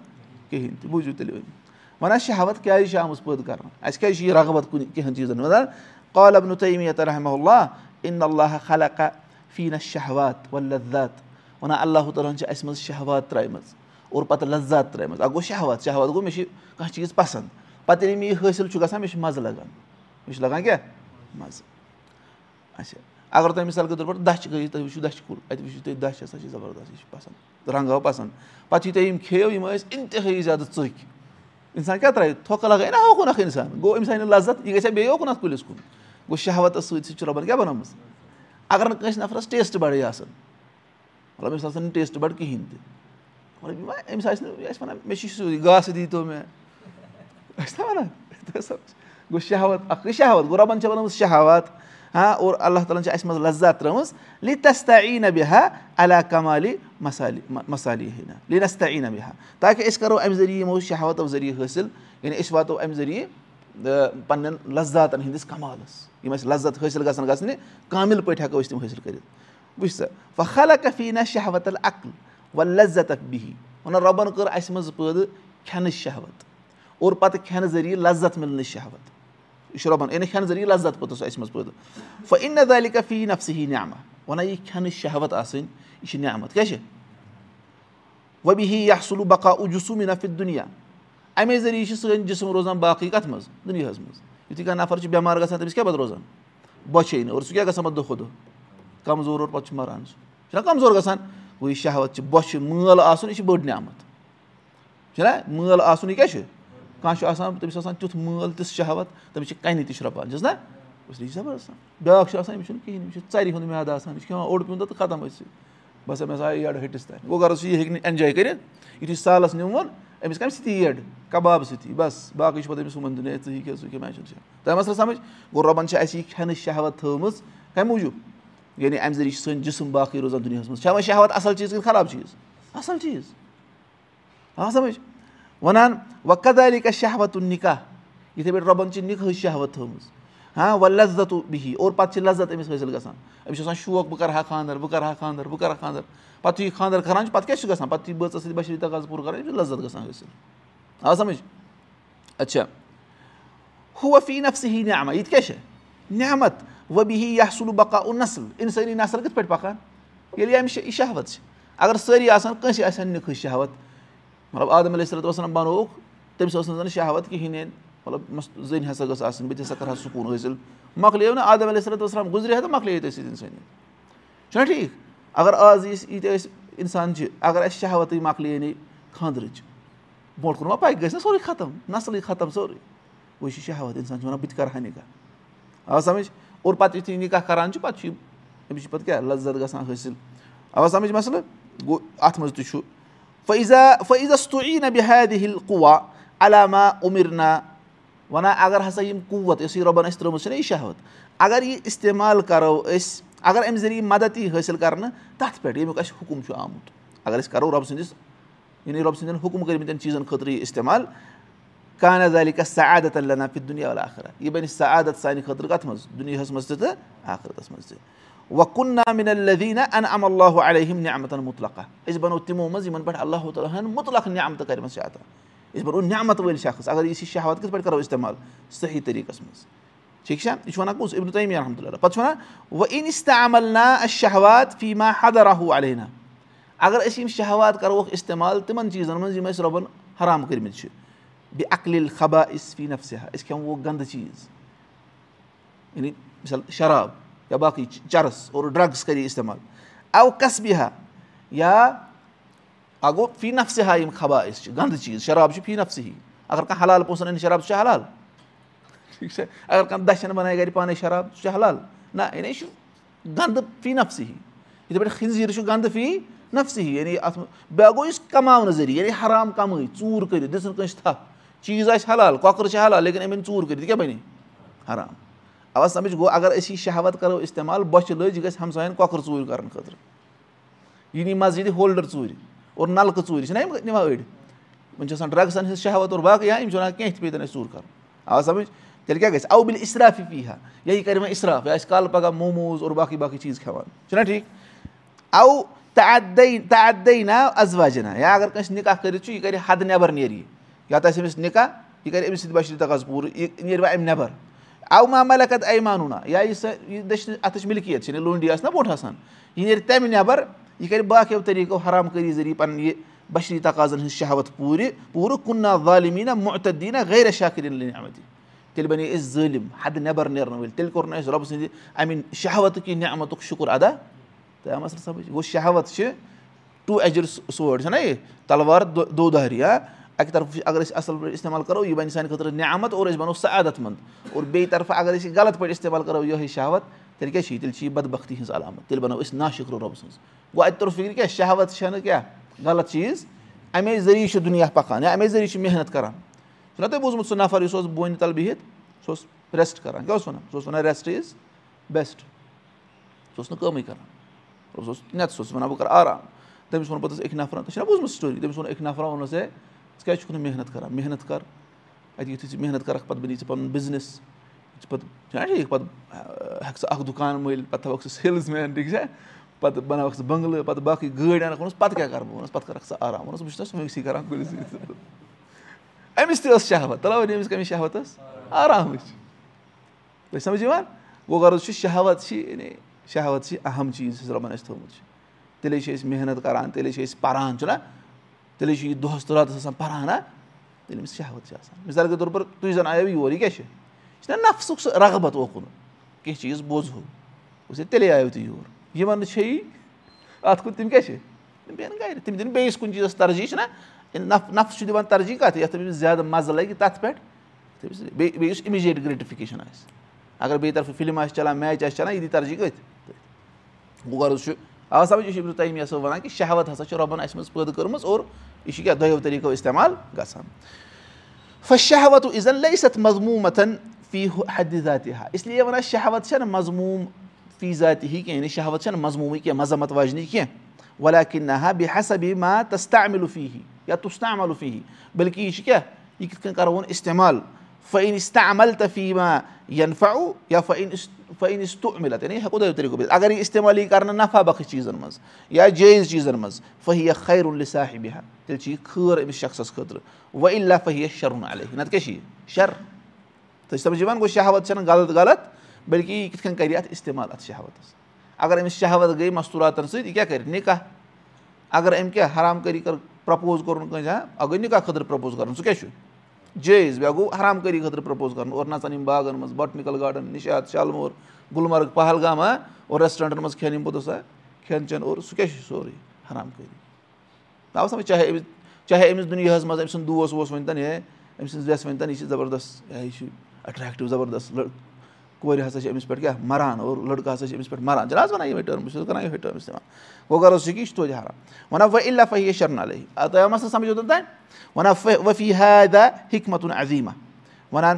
کِہینۍ تہِ بوٗزِو تیٚلہِ وۄنۍ وَنان شہوت کیازِ چھِ آمٕژ پٲدٕ کَرنہٕ اَسہِ کیازِ چھِ یہِ رغبت کُنہِ کینٛہہ چیٖزَن وَنان قالب نہٕ تٔمی رحمہ اللہ اِن اللہ خلقہ فیٖن شہوات وَ لزات وَنان اللہُ تعالیٰ ہَن چھِ اَسہِ منٛز شہوات ترٛٲیمٕژ اور پَتہٕ لزات ترٛٲیمٕژ اکھ گوٚو شہوت شہوت گوٚو مےٚ چھِ کانٛہہ چیٖز پَسنٛد پَتہٕ ییٚلہِ مےٚ یہِ حٲصِل چھُ گژھان مےٚ چھُ مَزٕ لگان مےٚ چھُ لگان کیٛاہ مَزٕ اچھا اگر تۄہہِ مِثال کے طور پر دَچھ گٔیو تُہۍ وٕچھِو دَچھِ کُل اَتہِ وٕچھِو تُہۍ دَچھ ہسا چھِ زَبردست یہِ چھِ پَسنٛد رنٛگ آو پَسنٛد۔ پَتہٕ یہِ تۄہہِ یِم کھیٚیو یِم ٲسۍ اِنتِہٲیی زیادٕ ژٔکۍ اِنسان کیٛاہ ترٛایہِ تھۄکہٕ لگٲے نہ ہوکُن اکھ اِنسان۔ گوٚو أمِس آیہِ نہٕ لَذت یہِ گژھِ ہا بیٚیہِ اوکُن اَتھ کُلِس کُن۔ گوٚو شہوتَس سۭتۍ سۭتۍ چھِ رۄبَن کیٛاہ بَنٲومٕژ؟ اگر نہٕ کٲنٛسہِ نَفرَس ٹیسٹ بَڑٕے آسان مطلب أمِس آسان نہٕ ٹیسٹ بَڑٕ کِہیٖنۍ تہِ۔ مطلب یہِ أمِس آسہِ نہٕ یہِ آسہِ وَنان مےٚ چھُ سیٚودُے گاسہٕ دیٖتو مےٚ۔ نا وَنان۔ گوٚو شہوت اَکھ گٔے شہوت۔ گوٚو رۄبَن چھِ بَنٲومٕژ شہوات ہاں اور اللہ تعالیٰ ہَن چھِ اَسہِ منٛز لزات ترٛٲومٕژ لِتَستا ای نہ بیٚہا علا کمالی مصالی مصالی ہینا لِنستا ای نہ بیٚہا تاکہِ أسۍ کَرو اَمہِ ذٔریعہٕ یِمو شہوتو ذٔریعہٕ حٲصِل یعنی أسۍ واتو اَمہِ ذٔریعہٕ پَنٕنٮ۪ن لزاتَن ہِنٛدِس کمالَس یِم اَسہِ لزت حٲصِل گژھن گژھنہِ کامِل پٲٹھۍ ہٮ۪کو أسۍ تِم حٲصِل کٔرِتھ وٕچھ سا فخلا کفیٖنا شہوت العقل وَ لزت بِہی وَنان رۄبَن کٔر اَسہِ منٛز پٲدٕ کھٮ۪نٕچ شہوت اور پَتہٕ کھٮ۪نہٕ ذٔریعہٕ لزت مِلنٕچ شہوت یہِ چھُ رۄبَن یعنی کھٮ۪نہٕ ذٔریعہٕ لزت پوٚتُس اَسہِ منٛز پٲدٕ دالہِ کفی نفسہی نعما وَنان یہِ کھٮ۪نٕچ شہوت آسٕنۍ یہِ چھِ نعمت کیٛاہ چھِ وبی ہی یا سُلوٗ بقا اُجسوٗمی نفِت دُنیا اَمے ذٔریعہٕ چھِ سٲنۍ جِسم روزان باقٕے کَتھ منٛز دُنیاہَس منٛز یِتھُے کانٛہہ نفر چھُ بٮ۪مار گژھان تٔمِس کیاہ پَتہٕ روزان؟ بۄچھے نہٕ اور سُہ کیاہ گژھان پَتہٕ دۄہ دۄہ کَمزور اور پَتہٕ چھُ مَران سُہ چھُنہ کَمزور گژھان گوٚو یہِ شہوت چھِ بۄچھِ مٲل آسُن یہِ چھِ بٔڑ نعمت چھُنہ مٲل آسُن یہِ کیاہ چھُ کانٛہہ چھُ آسان تٔمِس آسان تیُتھ مٲل تِژھ شہوت تٔمِس چھِ کَنہِ تہِ شرٛۄپان چھُس نہ بہٕ چھُس زَبردست بیٛاکھ چھُ آسان أمِس چھُنہٕ کِہیٖنۍ أمِس چھُ ژَرِ ہُنٛد میادٕ آسان یہِ چھُ کھٮ۪وان اوٚڑ پیوٗنٛتاہ تہٕ ختم ٲسۍ بَس مےٚ ہسا یٔڈ ہٹِس تانۍ گوٚو غرض چھُ یہِ ہیٚکہِ نہٕ اٮ۪نجاے کٔرِتھ یُتھُے سالَس نِوُن أمِس کَمہِ سۭتی یٔڈ کَباب سۭتی بَس باقٕے چھُ پَتہٕ أمِس ہُمَن ہے ژٕ یہِ کیٛاہ ژٕ کیٛاہ مےٚ چھُنہٕ تۄہہِ مَسا سَمٕجھ گوٚو رۄبَن چھِ اَسہِ یہِ کھٮ۪نٕچ شہوت تھٲومٕژ کَمہِ موٗجوٗب یعنی اَمہِ ذٔریعہٕ چھِ سٲنۍ جِسم باقٕے روزان دُنیاہَس منٛز وۄنۍ شہوت اَصٕل چیٖز کِنہٕ خراب چیٖز اَصٕل چیٖز آ سَمٕجھ وَنان وۄنۍ کَدالہِ کیٛاہ شہوتُن نِکاح یِتھٕے پٲٹھۍ رۄبَن چھِ ہٕچ شہوت تھٲومٕژ ہاں وَ لزتُ بِہی اور پَتہٕ چھِ لزت أمِس حٲصِل گژھان أمِس چھُ آسان شوق بہٕ کَرٕ ہا خاندَر بہٕ کَرٕ ہا خاندَر بہٕ کَرٕ خاندَر پَتہٕ یُتھُے خاندَر کَران چھُ پَتہٕ کیاہ چھُ گژھان پَتہٕ یہِ بٲژَس سۭتۍ بشری تقاض پوٗرٕ کَران أمِس چھِ لزت گژھان حٲصِل آ سَمٕجھ اچھا ہُہ فی نفسہٕ ہی نعما یہِ تہِ کیٛاہ چھِ نعمت وبی ہی یا سُلوٗ بکا او نسل اِنسٲنی نسل کِتھ پٲٹھۍ پَکان ییٚلہِ أمِس یہِ شہوت چھِ اگر سٲری آسان کٲنٛسہِ آسہِ ہا نِکہٕ شہوت مطلب عادم علیہ صلات وسلم بنووُکھ تٔمِس ٲس نہٕ زَن شہوت کِہیٖنۍ مطلب زٔنۍ ہسا گٔژھ آسٕنۍ بہٕ تہِ ہسا کَرٕ ہا سکوٗن حٲصِل مۄکلیو نہٕ عادم علیہ صلات وسلام گُزرے ہا تہٕ مۄکلے تٔتھۍ سۭتۍ اِنسٲنی چھُنہ ٹھیٖک؟ اگر آز ییٖتیٛاہ أسۍ اِنسان چھِ اگر اَسہِ شہوتٕے مۄکلے نے خانٛدرٕچ برونٛٹھ کُن ما پَکہِ گژھِ نہ سورُے ختم نسلٕے ختم سورُے وۄنۍ چھِ شہوت اِنسان چھُ وَنان بہٕ تہِ کَرٕ ہا نِکاح آ سَمٕجھ؟ اور پَتہٕ یُتھُے نِکاح کَران چھُ پَتہٕ چھُ أمِس چھِ پَتہٕ کیٛاہ لَذت گژھان حٲصِل اَوا سَمٕجھ مَسلہٕ گوٚو اَتھ منٛز تہِ چھُ فٲیضا فٲیضس تو یی نہ بِہاد ہِل قُوا علاما عُمرنا وَنان اگر ہسا یِم قوت یۄس یہِ رۄبَن اَسہِ ترٲومٕژ چھَنہ یہِ شہوت اگر یہِ اِستعمال کَرو أسۍ اگر اَمہِ ذٔریعہٕ مدد یی حٲصِل کَرنہٕ تَتھ پٮ۪ٹھ ییٚمیُک اَسہِ حُکُم چھُ آمُت اگر أسۍ کَرو رۄبہٕ سٕنٛدِس یعنی رۄبہٕ سٕنٛدٮ۪ن حُکُم کٔرمٕتٮ۪ن چیٖزَن خٲطرٕ یہِ اِستعمال. کانہ ذالی کا سعادت اللہ فِت دُنیا وال آخرت یہِ بَنہِ سعادت سانہِ خٲطرٕ کَتھ منٛز دُنیاہَس منٛز تہِ تہٕ آخرتَس منٛز تہِ الدیٖنہ ان ام اللہ علیہم نعمتن مُطلقہ أسۍ بَنو تِمو منٛز یِمن پٮ۪ٹھ اللہ تعالیٰ ہن مُطلق نعمتہٕ کَرِمَژٕ چھِ عطا أسۍ بَنو نعمت وٲلۍ شخص اگر یہِ شہوت کِتھ پٲٹھۍ کَرو اِستعمال صحیح طریٖقَس منٛز ٹھیٖک چھا یہِ چھُ وَنان کُس رحمتُہ اللہ پَتہٕ چھُ وَنان وۄنۍ عمل نا شہوات فی ما حد راہوٗ علینا اگر أسۍ یِم شہوات کَروکھ اِستعمال تِمن چیٖزن منٛز یِم اَسہِ رۄبَن حرام کٔرمٕتۍ چھِ بیٚیہِ عقلِل خبا اِس فی نفسِہ أسۍ کھٮ۪مو گنٛدٕ چیٖز یعنی مِثال شراب یا باقٕے چرٕس اور ڈرٛگٕس کَرِ اِستعمال او قصبہِ ہا یا اکھ گوٚو فی نفسہِ ہا یِم خبا أسۍ چھِ گنٛدٕ چیٖز شراب چھِ فی نفسٕے اگر کانٛہہ حلال پونٛسَن اَنہِ شراب سُہ چھُ حلال ٹھیٖک چھا اگر کانٛہہ دَچھَن بَنایہِ گرِ پانَے شراب سُہ چھُ حلال نہ یعنی چھُ گنٛدٕ فی نفسٕے یِتھٕے پٲٹھۍ خنزیٖر چھُ گنٛدٕ فی نفسٕے یعنی اَتھ منٛز بیٛاکھ گوٚو یُس کَماونہٕ ذٔریعہٕ یعنی حرام کَمٲے ژوٗر کٔرِتھ دِژٕن کٲنٛسہِ تھپھ چیٖز آسہِ حلال کۄکُر چھِ حلال لیکِن أمۍ أنۍ ژوٗر کٔرِتھ یہِ کیٛاہ بَنے حرام اَوا سَمٕجھ گوٚو اگر أسۍ یہِ شہوت کَرو اِستعمال بۄچھِ لٔج یہِ گژھِ ہمساین کۄکُر ژوٗرِ کَرنہٕ خٲطرٕ۔ یہِ نی مَزٕ یہِ ہولڈَر ژوٗرِ اور نَلکہٕ ژوٗرِ چھِنہ یِم نِوان أڑۍ؟ وۄنۍ چھِ آسان ڈرٛگسَن ہٕنٛز شہوت اور باقٕے یا یِم چھِ وَنان کینٛہہ تہِ پیٚتَن اَسہِ ژوٗر کَرُن۔ آ سَمٕجھ؟ تیٚلہِ کیٛاہ گژھِ؟ اَوبِل اِسرافی پی ہا یہِ کَرِ وۄنۍ اِسراف یہِ آسہِ کالہٕ پَگاہ موموز اور باقٕے باقٕے چیٖز کھٮ۪وان چھُنہ ٹھیٖک؟ اَو تہٕ اَدے نا اَزواجنا یا اگر کٲنٛسہِ نِکاح کٔرِتھ چھُ یہِ کَرِ حدٕ نٮ۪بر نیرِ یہِ۔ یا تہِ آسہِ أمِس نِکاح یہِ کَرِ أمِس سۭتۍ بَشری تَقاض پوٗرٕ یہِ نیرِ وۄنۍ اَمہِ نٮ۪بر اَو ما ملکت اے مانوٗنا یا یہِ سۄ یہِ دٔچھنہِ اَتھٕچ مِلکِیت چھِ لونڈی آسہِ نہ بوٚٹھ آسان یہِ نیرِ تَمہِ نٮ۪بر یہِ کَرِ باقیو طٔریٖقو حرام کٲری ذٔریعہٕ پَنٕنۍ یہِ بشری تقاضن ہٕنٛز شہوت پوٗرٕ پوٗرٕ کُنا والمیٖنا مُعتدیٖنا غیر شاکریٖن نعمت تیٚلہِ بَنے أسۍ ظٲلِم حدٕ نٮ۪بر نیرن وٲلۍ تیٚلہِ کوٚر نہٕ اَسہِ رۄبہٕ سٕنٛدِ اَمہِ شہوتُک یہِ نعمتُک شُکُر ادا تہٕ مسلہٕ سَمجھ گوٚو شہوت چھِ ٹوٗ ایجِڈ سورڈ چھَنہ یہِ تلوار دو ہا اَکہِ طرفہٕ چھِ اگر أسۍ اَصٕل پٲٹھۍ اِستعمال کَرو یہِ بَنہِ سانہِ خٲطرٕ نعمت اور أسۍ بَنو سعادت منٛد اور بیٚیہِ طرفہٕ اگر أسۍ یہِ غلط پٲٹھۍ اِستعمال کَرو یِہوٚے شہوت تیٚلہِ کیٛاہ چھِ یہِ تیٚلہِ چھِ یہِ بَدبختی ہِنٛز علامت تیٚلہِ بَنو أسۍ نا شُکر رۄبہٕ سٕنٛز. گوٚو اَتہِ توٚر فِکرِ کیٛاہ شہوت چھَنہٕ کیٛاہ غلط چیٖز اَمے ذٔریعہٕ چھُ دُنیا پَکان یا اَمے ذٔریعہٕ چھِ محنت کَران چھُنہ تۄہہِ بوٗزمُت سُہ نفر یُس اوس بونہِ تَل بِہِتھ سُہ اوس ریسٹ کَران کیٛاہ اوس وَنان سُہ اوس وَنان ریسٹ اِز بیسٹ سُہ اوس نہٕ کٲمٕے کَران سُہ اوس نٮ۪تہٕ سُہ اوس وَنان بہٕ کَرٕ آرام. تٔمِس ووٚن پَتہٕ أکۍ نَفرَن تۄہہِ چھُنہ بوٗزمُت سٹوری تٔمِس ووٚن أکۍ نَفرَن ووٚنُس ہے ژٕ کیٛازِ چھُکھ نہٕ محنت کَران محنت کَر اَتہِ یُتھُے ژٕ محنت کَرَکھ پَتہٕ بَنی ژٕ پَنُن بِزنِس ژٕ پَتہٕ چھُنہ ٹھیٖک پَتہٕ ہٮ۪کھ ژٕ اَکھ دُکان مٔلۍ پَتہٕ تھاوَکھ ژٕ سیلٕز مین ٹھیٖک چھا پَتہٕ بَناوَکھ ژٕ بنٛگلہٕ پَتہٕ باقٕے گٲڑۍ اَنَکھ ووٚنُس پَتہٕ کیٛاہ کَرٕ بہٕ ووٚنُس پَتہٕ کَرَکھ ژٕ آرام ووٚنُس بہٕ چھُس نہ کُلِس سۭتۍ أمِس تہِ ٲس شہوت تَلو وۄنۍ أمِس کٔمِس شہوت ٲس آرامٕچ تُہۍ سَمجھ یِوان گوٚو غرض چھُ شہوت چھِ یعنی شہوت چھِ اہم چیٖز یُس رۄبَن اَسہِ تھوٚمُت چھُ تیٚلے چھِ أسۍ محنت کَران تیٚلے چھِ أسۍ پَران چھُنہ تیٚلے چھُ یہِ دۄہَس تہٕ راتَس آسان پَران نہ تیٚلہِ أمِس شہوت چھِ آسان مِثال کے طور پر تُہۍ زَن آیو یور یہِ کیٛاہ چھِ یہِ چھُنہ نفسُک سُہ رغبت اوکُن کینٛہہ چیٖز بوزہو وٕچھ تیٚلے آیو تُہۍ یور. یِمَن نہٕ چھے اَتھ کُن تِم کیٛاہ چھِ تِم بیٚہن گرِ تِم دِنۍ بیٚیِس کُنہِ چیٖزَس ترجیح چھِنہ نف نفس چھُ دِوان ترجیح کَتھ یَتھ أمِس زیادٕ مَزٕ لَگہِ تَتھ پٮ۪ٹھ بیٚیہِ بیٚیہِ یُس اِمِجیٹ گریٹِفِکیشَن آسہِ اگر بیٚیہِ طرفہٕ فِلم آسہِ چَلان میچ آسہِ چَلان یہِ دی ترجیح کٔتھۍ گوٚو غرض چھُ وَنان کہِ شہوت ہسا چھِ رۄبَن اَسہِ منٛز پٲدٕ کٔرمٕژ اور یہِ چھُ کیٛاہ دۄیو طٔریٖقو اِستعمال گژھان فہ شہوت عزن لے ست مضموٗمَتن فی حدِ ذاتہِ ہا اِسلیے وَنان شہوت چھَنہٕ مضموٗم فی ذاتہِ ہی کینٛہہ یعنی شہوت چھَنہٕ مضموٗمٕے کینٛہہ مذمت واجنہِ کینٛہہ ولا کِن نہ ہا بیٚیہِ ہسا بیٚیہِ ما تستہ مِلفی ہی یا تُستہ ملفی ہی بٔلکہِ یہِ چھُ کیٛاہ یہِ کِتھ کٔنۍ کَرہون اِستعمال فعیٖن اِستہ عمل تفی ما ینفا یا فعیٖن فعیٖن اِستو مِلت یعنی دۄیو طٔریٖقو بٔرِتھ اگر یہِ اِستعمال یی کَرنہٕ نفع بخٕش چیٖزَن منٛز یا جٲیِز چیٖزَن منٛز فہیا خیرُن تیٚلہِ چھِ یہِ خٲر أمِس شخصَس خٲطرٕ اللہ فہیا شرُن علیہ نَتہٕ کیٛاہ چھِ یہِ شَر تہٕ سَمجھ یِوان گوٚو شہوت چھَنہٕ غلط غلط بٔلکہِ یہِ کِتھ کٔنۍ کَرِ اَتھ اِستعمال اَتھ شہوتَس اگر أمِس شہوت گٔے مستوٗراتَن سۭتۍ یہِ کیٛاہ کَرِ نِکاح اگر أمۍ کیٛاہ حرام کٲری کٔر پرٛپوز کوٚرُن کٲنٛسہِ اَکھ گوٚو نِکاح خٲطرٕ پرٛپوز کَرُن سُہ کیٛاہ چھُ جٲیِز بیٛاکھ گوٚو حرام کٲری خٲطرٕ پرٛپوز کَرُن. اور نَژَن یِم باغَن منٛز بۄٹنِکَل گاڈَن نِشاط شالمور گُلمرگ پہلگام ہا اور ریسٹورنٛٹَن منٛز کھٮ۪ن یِم پوٚتُس ہا کھٮ۪ن چٮ۪ن اور سُہ کیٛاہ چھُ سورُے حرام کٲری آو سَمٕجھ چاہے أمِس چاہے أمِس دُنیاہَس منٛز أمۍ سُنٛد دوس ووس ؤنۍ تَن ہے أمۍ سٕنٛز وٮ۪س ؤنۍ تَن یہِ چھِ زَبردست ہے یہِ چھُ اَٹریکٹِو زَبردست کورِ ہسا چھِ أمِس پٮ۪ٹھ کیٛاہ مَران اور لٔڑکہٕ ہسا چھِ أمِس پٮ۪ٹھ مَران چھِنہٕ حظ وَنان یِہوٚے ٹٔرٕم بہٕ چھُس کَران یِہوٚے ٹٔرٕم اِستعمال گوٚو غرض چھُ یہِ چھُ توتہِ حرام وَنان وَ شرن علیہ تۄہہِ آو مَسلہٕ سَمجھ اوٚتَن تانۍ وَنان حِکمتُن عظیٖما وَنان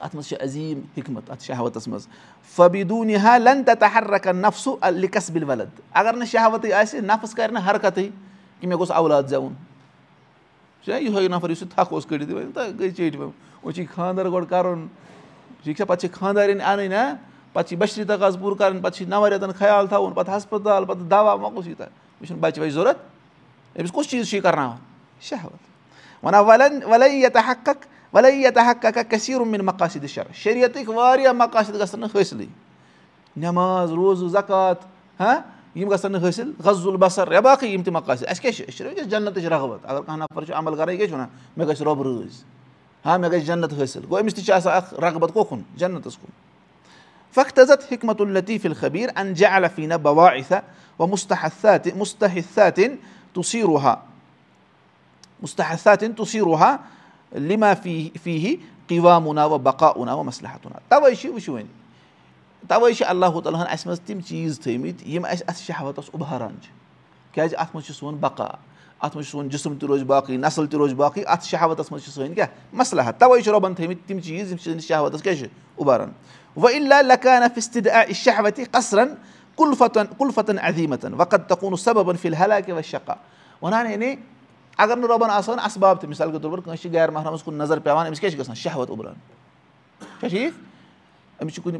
اَتھ منٛز چھِ عظیٖم حِکمت اَتھ شہوتَس منٛز فبیٖدوٗن ہا لن تہٕ رکن نفسُ لِکس بِل ولد اگر نہٕ شہوتٕے آسہِ نفس کرِ نہٕ حرکتٕے کہِ مےٚ گوٚژھ اولاد زٮ۪وُن یِہوے نفر یُس یہِ تھکھ اوس کٔڑِتھ وۄنۍ وۄنۍ چھُے خانٛدر گۄڈٕ کَرُن ٹھیٖک چھا پَتہٕ چھِ خانٛدارٮ۪ن اَنٕنۍ پَتہٕ چھِ بشری تقاض پوٗرٕ کَرٕنۍ پَتہٕ چھِ نَوَ رٮ۪تَن خیال تھاوُن پَتہٕ ہَسپَتال پَتہٕ دَوا وۄنۍ کُس یوٗتاہ مےٚ چھُنہٕ بَچہِ وَچہِ ضوٚرَتھ أمِس کُس چیٖز چھُ یہِ کَرناوان شہوت وَنان وَلن وَلے ییٚتہِ حقق وَلے ییٚتہِ حقق کٔثیٖر مِن مقاصِد شَر شریعتٕکۍ واریاہ مقاصد گژھن نہٕ حٲصِلٕے نٮ۪ماز روزٕ زکات ہاں یِم گژھن نہٕ حٲصِل غزُل بَسر یا باقٕے یِم تہِ مقاصد اَسہِ کیاہ چھِ أسۍ چھِ وٕنکیٚس جنتٕچ رغبت اگر کانٛہہ نفر چھُ عمل کَران یہِ کیاہ چھِ وَنان مےٚ گژھِ رۄب رٲضۍ ہاں مےٚ گژھِ جنت حٲصِل گوٚو أمِس تہِ چھِ آسان اکھ رغبت کوکُن جنتَس کُن فختت حِکمت الطیٖف الخبیٖر انجا الفیٖنا بوا اِتھا و مُستحت مُستحِثاتِن تُسی روحا مُستحثاتِن تُسی روحا لِما فی فی قیٖوا مُنا و بقا اُنا و مصلحتُنا. تَوَے چھِ وٕچھِو تَوَے چھِ اللہُ تعالیٰ ہَن اَسہِ منٛز تِم چیٖز تھٲمٕتۍ یِم اَسہِ اَتھ شہوتَس اُباران چھِ کیٛازِ اَتھ منٛز چھُ سون؟ بقا اَتھ منٛز چھُ سون جِسم تہِ روزِ باقٕے نسل تہِ روزِ باقٕے اَتھ شہوتَس منٛز چھِ سٲنۍ کیٛاہ مصلحت تَوَے چھِ رۄبَن تھٲمٕتۍ تِم چیٖز یِم سٲنِس شہوتَس کیٛاہ چھِ اُباران وۄنۍ اِلا لکان شہوتِ قصرن کُلفتن کُلفتن عظیٖمتن وقت تکوٗن سببن فِلحال کہِ وَ شکا وَنان یعنی اگر نہٕ رۄبَن آسان اَسباب تہِ مِثال کے طور پر کٲنٛسہِ چھِ غیر محرمَس کُن نظر پیٚوان أمِس کیٛاہ چھِ گژھان شہوت اُبران چھا ٹھیٖک أمِس چھُ کُنہِ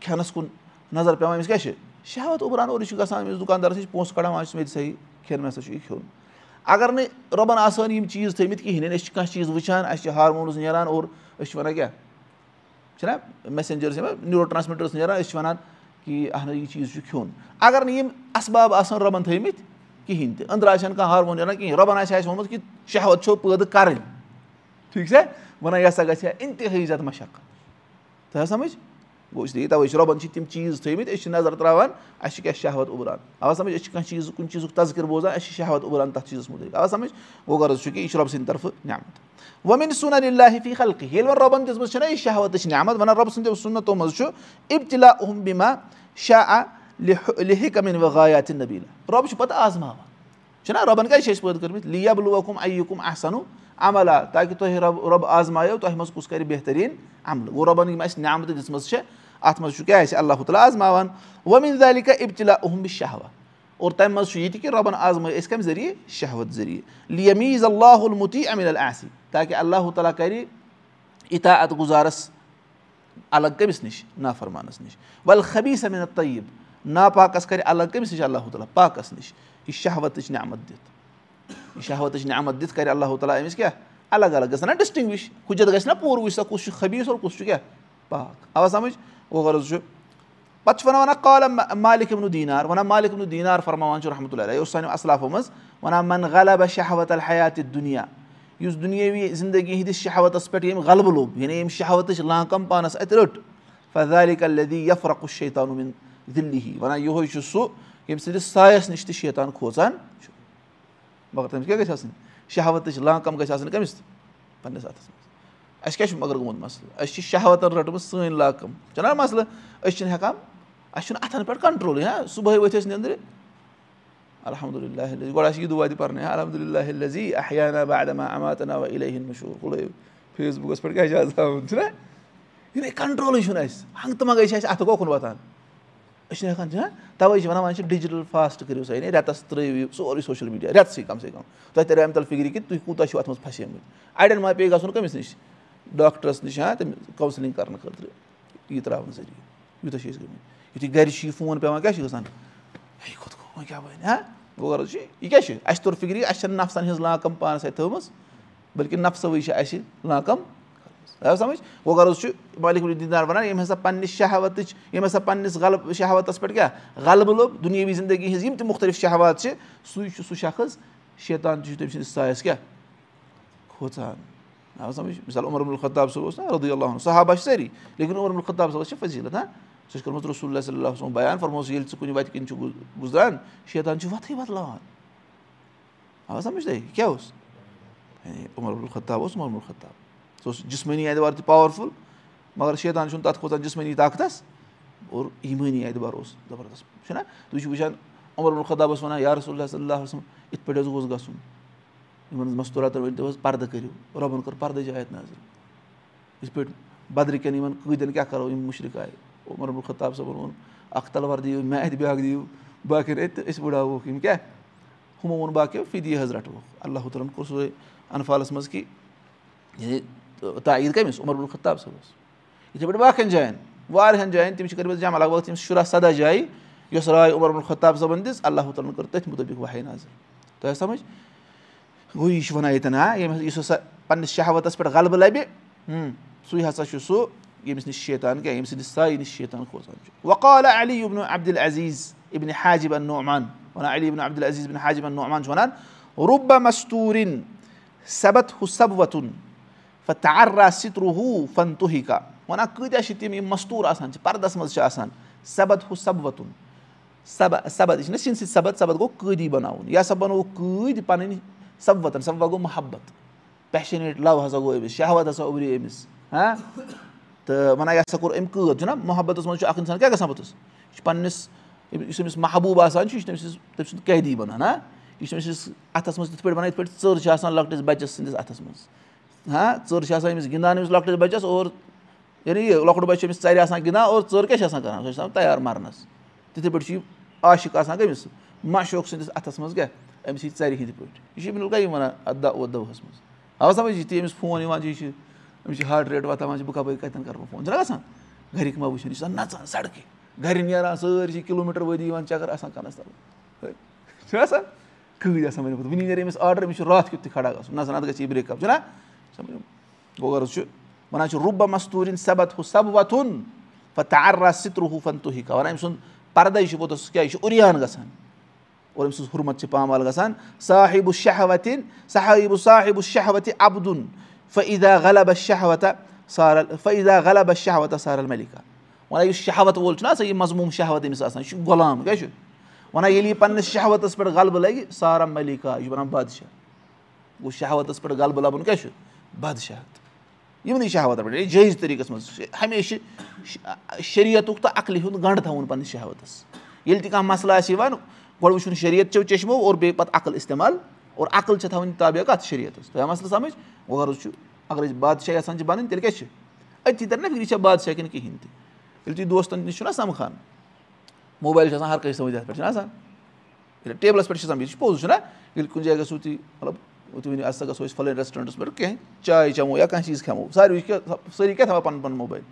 کھٮ۪نَس کُن؟ نظر پیٚوان أمِس کیٛاہ چھِ شہوت اُبران اور یہِ چھُ گژھان أمِس دُکاندارَس نِش پونٛسہٕ کَڑان وۄنۍ چھُس مےٚ تہِ صحیح کھٮ۪ن مےٚ ہسا چھُ یہِ کھیوٚن اگر نہٕ رۄبَن آسان یِم چیٖز تھٲمٕتۍ کِہیٖنۍ أسۍ چھِ کانٛہہ چیٖز وٕچھان اَسہِ چھِ ہارمونٕز نیران اور أسۍ چھِ وَنان کیٛاہ؟ چھِنہ میسنجٲرٕس یِوان نیوٗرو ٹرٛانسمیٖٹٲرٕس نیران أسۍ چھِ وَنان کہِ اہن حظ یہِ چیٖز چھُ کھیوٚن۔ اگر نہٕ یِم اَسباب آسان رۄبَن تھٲمٕتۍ کِہیٖنۍ تہِ أنٛدرٕ آسہِ کانٛہہ ہارمون نیران کِہیٖنۍ۔ رۄبَن آسہِ ہا اَسہِ ووٚنمُت کہِ شہوت چھو پٲدٕ کَرٕنۍ۔ ٹھیٖک چھا؟ وَنان یہِ ہسا گژھِ ہا اِنتِہٲیی زیادٕ مَشق تۄہہِ سَمٕجھ گوٚو اس لیے تَوَے چھِ رۄبَن چھِ تِم چیٖز تھٲمٕتۍ أسۍ چھِ نظر ترٛاوان اَسہِ چھِ کیٛاہ شہوت اُبران اَوا سَمٕجھ أسۍ چھِ کانٛہہ چیٖز کُنہِ چیٖزُک تَزکِر بوزان اَسہِ چھِ شہوت اُبران تَتھ چیٖزَس مُتعلِق اَوا سَمٕجھ گوٚو غرض چھُ کہِ یہِ چھُ رۄبہٕ سٕنٛدِ طرفہٕ نعمت وۄنۍ فی خلقہٕ ییٚلہِ وۄنۍ رۄبَن دِژمٕژ چھَنہ یہِ شہوتٕچ نعمت وَنان رۄبہٕ سٕنٛدیو سُنتو منٛز چھُ اِبتِلا اُہُم بِما شاہ کَمِن وغایات نبیٖلا رۄب چھُ پَتہٕ آزماوان چھُنہ رۄبَن کیٛازِ چھِ أسۍ پٲدٕ کٔرمٕتۍ لیب لُوکُم اَیُکُم آسنو عملا تاکہِ تۄہہِ رۄب رۄب آزمایو تۄہہِ منٛز کُس کَرِ بہتریٖن عملہٕ گوٚو رۄبَن یِم اَسہِ نعمتہٕ دِژمٕژ چھےٚ اَتھ منٛز چھُ کیٛاہ اَسہِ اللہ تعالیٰ آزماوان وۄنۍ دالِکا اِبتِلا اُہُم بہِ شہوا اور تَمہِ منٛز چھُ یہِ تہِ کہِ رۄبَن آزمٲے أسۍ کَمہِ ذٔریعہٕ شہوت ذٔریعہٕ لیمیٖز اللہُ المُتی امیٖن آسہِ تاکہِ اللہ تعالیٰ کَرِ اِطاعت گُزارَس الگ کٔمِس نِش نافرمانَس نِش وَلہٕ خبی سمیٖنت طیٖب ناپاکَس کَرِ الگ کٔمِس نِش اللہ تعالیٰ پاکَس نِش یہِ شہوتٕچ نعمت دِتھ یہِ شہوتٕچ نعمت دِتھ کَرِ اللہ تعالیٰ أمِس کیٛاہ الگ الگ گژھان نا ڈِسٹِنٛگوِش ہُجَت گژھِ نا پوٗرٕ وٕچھ سا کُس چھُ غرض پَتہٕ چھُ وَنان وَنان کالم مالِک اِبنو دیٖنار وَنان مالِک اِبنو دیٖنار فرماوان چھُ رحمتُہ اللہ یہِ اوس سانیو اصلافو منٛز وَنان من غلبہ شہوت الحیاتِ دُنیا یُس دُنیٲوی زندگی ہِنٛدِس شہوتَس پٮ۪ٹھ ییٚمۍ غلبہٕ لوٚب. یعنی ییٚمہِ شہوتٕچ لانکَم پانَس اَتہِ رٔٹ فضالِ کلدی یفرق شیطانُن دِلی ہی وَنان یِہوے چھُ سُہ ییٚمہِ سٕنٛدِس سایَس نِش تہِ شیطان کھوژان چھُ مگر تٔمِس کیٛاہ گژھِ آسٕنۍ شہوتٕچ لانکَم گژھِ آسٕنۍ کٔمِس تہِ پنٛنِس اَتھَس منٛز اَسہِ کیٛاہ چھُ مگر گوٚمُت مَسلہٕ؟ اَسہِ چھِ شہوتَن رٔٹمٕژ سٲنۍ لاکَم چھُنہ مَسلہٕ أسۍ چھِنہٕ ہٮ۪کان اَسہِ چھُنہٕ اَتھَن پٮ۪ٹھ کَنٹرولٕے ہا صُبحٲے ؤتھۍ أسۍ نیٚنٛدرِ الحمدُاللہ گۄڈٕ آسہِ یہِ دُعا تہِ پَرنٲے الحمدُاللہ لزی احیانا بادما اماتنا و علیہ مشہوٗر کھُلٲیِو فیس بُکَس پٮ۪ٹھ کیٛاہ چھِ کَنٹرولٕے چھُنہٕ؟ اَسہِ ہنٛگہٕ تہٕ منٛگَے چھِ اَسہِ اَتھٕ کوکُن وۄتھان۔ أسۍ چھِنہٕ ہٮ۪کان تَوَے چھِ وَنان وۄنۍ چھِ ڈِجٹَل فاسٹ کٔرِو سا یعنی رٮ۪تَس ترٛٲیِو یہِ سورُے سوشَل میٖڈیا رٮ۪تسٕے کَم سے کَم۔ تۄہہِ تَریو اَمہِ تَل فِکرِ کہِ تُہۍ کوٗتاہ چھُو اَتھ منٛز پھسیمٕتۍ۔ اَڑٮ۪ن ما پیٚیہِ گژھُن کٔمِس نِش ڈاکٹرَس نِش ہا تٔمِس کَوسِلِنٛگ کَرنہٕ خٲطرٕ یہِ ترٛاونہٕ ذٔریعہٕ یوٗتاہ چھِ أسۍ گٔمٕتۍ۔ یُتھُے گَرِ چھِ یہِ فون پٮ۪وان کیٛاہ چھِ گژھان؟ وۄنۍ غرض چھُ یہِ کیٛاہ چھُ؟ اَسہِ توٚر فِکرِ اَسہِ چھَنہٕ نفسَن ہِنٛز لاکَم پانَس اَتھِ تھٲومٕژ بٔلکہِ نفسَوٕے چھِ اَسہِ لاکَم آو سَمٕجھ؟ گوٚو غرض چھُ مالِک دیٖدار وَنان ییٚمہِ ہسا پَننِس شہوتٕچ ییٚمہِ ہسا پَننِس غلبہٕ شہوتَس پٮ۪ٹھ کیاہ؟ غلبہٕ لوٚب دُنیٲوی زندگی ہِنٛز یِم تہِ مُختٔلِف شہوات چھِ سُے چھُ سُہ شخص شیطان تہِ چھُ تٔمۍ سٕنٛدِس سایَس کیاہ؟ کھوژان آو سَمجھ مِثال عمر الخطاب صٲب اوس نا رُدُ اللہُن صحبہ چھِ سٲری لیکِن عمر الخطاب صٲبَس چھِ فضیٖلت ہا سُہ چھِ کٔرمٕژ رسول اللہ صلی اللہ صٲب بیان فرموس ییٚلہِ ژٕ کُنہِ وَتہِ چھُ گُزران شیطان چھُ وَتھٕے بَدلاوان آ سَمجھ تۄہہِ کیاہ اوس عمر الخطاب اوس عمر الخطاب سُہ اوس جِسمٲنی اعتبار تہِ پاوَرفُل مگر شیطان چھُنہٕ تَتھ کھوژان جِسمٲنی طاقتَس اور ایٖمٲنی اعتبار اوس زَبردست چھُنہ تُہۍ چھِو وٕچھان یِمن ہٕنٛز مستوٗراتَن ؤنۍ تو حظ پَردٕ کٔرِو رۄبَن کٔر پَردٕ جایت نظر یِتھ پٲٹھۍ بدرٕ کٮ۪ن یِمن قۭدٮ۪ن کیاہ کَرو یِم مُشرِق آیہِ عمر الخطاب صٲبَن ووٚن اکھ تَلوار دِیِو مےٚ اَتھِ بیاکھ دِیِو باقین اَتہِ تہٕ أسۍ وٕڑاووکھ یِم کیاہ ہُمو ووٚن باقٕیو فِدی حظ رَٹوکھ اللہ تعالیٰ ہَن کوٚر سُے اَنفالَس منٛز کہِ تعیٖد کٔمِس عمر الخطاب صٲبَس یِتھٕے پٲٹھۍ باقین جاین واریاہن جاین تِم چھِ کٔرمٕژ جمع لگ بگ تِم شُراہ سَداہ جایہِ یۄس راے عمر الخطاب صٲبَن دِژ اللہ ہَن کٔر تٔتھۍ مُطٲبِق واہے نظر تۄہہِ سَمجھ گوٚو یہِ چھُ وَنان ییٚتٮ۪ن ہا ییٚمہِ یُس ہسا پَنٕنِس شہوتَس پٮ۪ٹھ غلبہٕ لَبہِ سُے ہسا چھُ سُہ ییٚمِس نِش شیطان کیٛاہ ییٚمہِ سٕنٛدِس سایہِ نِش شیطان کھوژان چھُ وقالہ علی ابن عبدل عزیٖز ابنِ حاجِبن نعمان وَنان علی ابن عبدل عزیٖز ابن حاجِبن نعمان چھُ وَنان سبت ہُہ سب وتُن فتارا سِترُ ہوٗ فن تُہِکا وَنان کۭتیاہ چھِ تِم یِم مستوٗر آسان چھِ پردس منٛز چھِ آسان سبد ہُہ سب سبد یہِ چھِنہ سِنۍ سۭتۍ سبد سبد گوٚو قٲدی بَناوُن یہِ ہسا بَنووُکھ قۭدۍ پَنٕنۍ سب وَتَن سب وَ گوٚو محبت پیشنیٹ لَو ہسا گوٚو أمِس شہوت ہسا اُبرے أمِس ہاں تہٕ وَنان یہِ ہسا کوٚر أمۍ قٲد چھُنہ محبتَس منٛز چھُ اکھ اِنسان کیاہ گژھان پوٚتُس یہِ چھُ پَنٕنِس یُس أمِس محبوٗب آسان چھُ یہِ چھُ تٔمۍ سٕنٛز تٔمۍ سُنٛد قٲدی بَنان ہاں یہِ چھُ تٔمۍ سٕنٛدِس اَتھَس منٛز تِتھ پٲٹھۍ بَنان یِتھ پٲٹھۍ ژٔر چھِ آسان لۄکٹِس بَچَس سٕنٛدِس اَتھَس منٛز ہاں ژٔر چھِ آسان أمِس گِنٛدان أمِس لۄکٹِس بَچَس اور یعنی یہِ لۄکُٹ بَچہِ چھُ أمِس ژَرِ آسان گِنٛدان اور ژٔر کیاہ چھِ آسان کَران سۄ چھِ آسان تَیار مَرنَس. تِتھٕے پٲٹھۍ چھُ یہِ عاشق آسان کٔمِس ماشوق سٕنٛدِس اَتھَس منٛز کیاہ أمِس یی ژَرِ ہِنٛدۍ پٲٹھۍ یہِ چھُ بِلکُل یِم وَنان اَدٕ دۄہ دۄہَس منٛز اَوا سَمٕجھ یہِ تہِ أمِس فون یِوان چھِ یہِ چھِ أمِس چھِ ہاٹ ریٹ وۄتھان چھِ بہٕ کَپٲرۍ کَتٮ۪ن کَرٕ بہٕ فون چھُنہ گژھان گَرِکۍ ما وٕچھان یہِ چھِ آسان نَژان سڑکہِ گرِ نیران سٲری چھِ کِلوٗ میٖٹر وٲری یِوان چکر آسان کَنَس تَل چھُ آسان آسان وٕنی نیرِ أمِس آرڈر أمِس چھُ راتھ کیُتھ تہِ کھڑا گژھُن نہ سا نَتہٕ گژھِ یہِ برٛیک اَپ چھُنہ غرض چھُ وَنان چھُ رُبا مستوٗرِن سبت ہُہ سب وۄتھُن پَتہٕ فن تُہۍ وَنان أمۍ سُنٛد پَردَے چھُ پوٚتُس کیٛاہ یہِ چھُ اُریان گژھان اور أمۍ سٕنٛز حُرمت چھِ پامال گژھان صاحبُ شہوتِن صاحبُ صاحبُ شہوتِ عبدُن فعیٖدا غلب شہوتا سارل فعیٖدا غلب شہوتا سارل ملکا وَنان یُس شہوت وول چھُنہ آسان یہِ مضموٗم شہوت أمِس آسان یہِ چھُ غلام کیٛاہ چھُ وَنان ییٚلہِ یہِ پَنٕنِس شہوتَس پٮ۪ٹھ غلبہٕ لَگہِ سارا مٔلِکا یہِ چھُ وَنان بادشاہ گوٚو شہوتَس پٮ۪ٹھ غلبہٕ لَبُن کیٛاہ چھُ بادشاہ یِمنٕے شہوتَن پٮ۪ٹھ جٲیِز طٔریٖقَس منٛز ہمیشہِ شریعتُک تہٕ عقلہِ ہُنٛد گنٛڈ تھاوُن پَنٕنِس شہوتَس ییٚلہِ تہِ کانٛہہ مَسلہٕ آسہِ یِوان گۄڈٕ وٕچھُن شریعت چیو چٔشمو اور بیٚیہِ پَتہٕ عقل اِستعمال اور عقل چھےٚ تھاوٕنۍ تابیا کَتھ شریعتَس تۄہہِ مَسلہٕ سَمٕجھ وۄنۍ غرض چھُ اگر أسۍ بادشاہ یَژھان چھِ بَنٕنۍ تیٚلہِ کیٛاہ چھِ أتی تَرِ نہ یہِ چھا بادشاہ کِنہٕ کِہیٖنۍ تہِ ییٚلہِ تُہۍ دوستَن نِش چھُنہ سَمکھان موبایل چھُ آسان ہر کٲنٛسہِ سَمٕجھ اَتھ پٮ۪ٹھ چھُنہ آسان ییٚلہِ ٹیبلَس پٮ۪ٹھ چھِ سَمجھ یہِ چھُ پوٚز چھُنہ ییٚلہِ کُنہِ جایہِ گژھو تُہۍ مطلب تُہۍ ؤنِو اَسہِ گژھو أسۍ فَلٲنۍ ریسٹورنٛٹَس پٮ۪ٹھ کینٛہہ چاے چٮ۪مو یا کانٛہہ چیٖز کھٮ۪مو ساروی کیٛاہ سٲری کیٛاہ تھاوان پَنُن پَنُن موبایل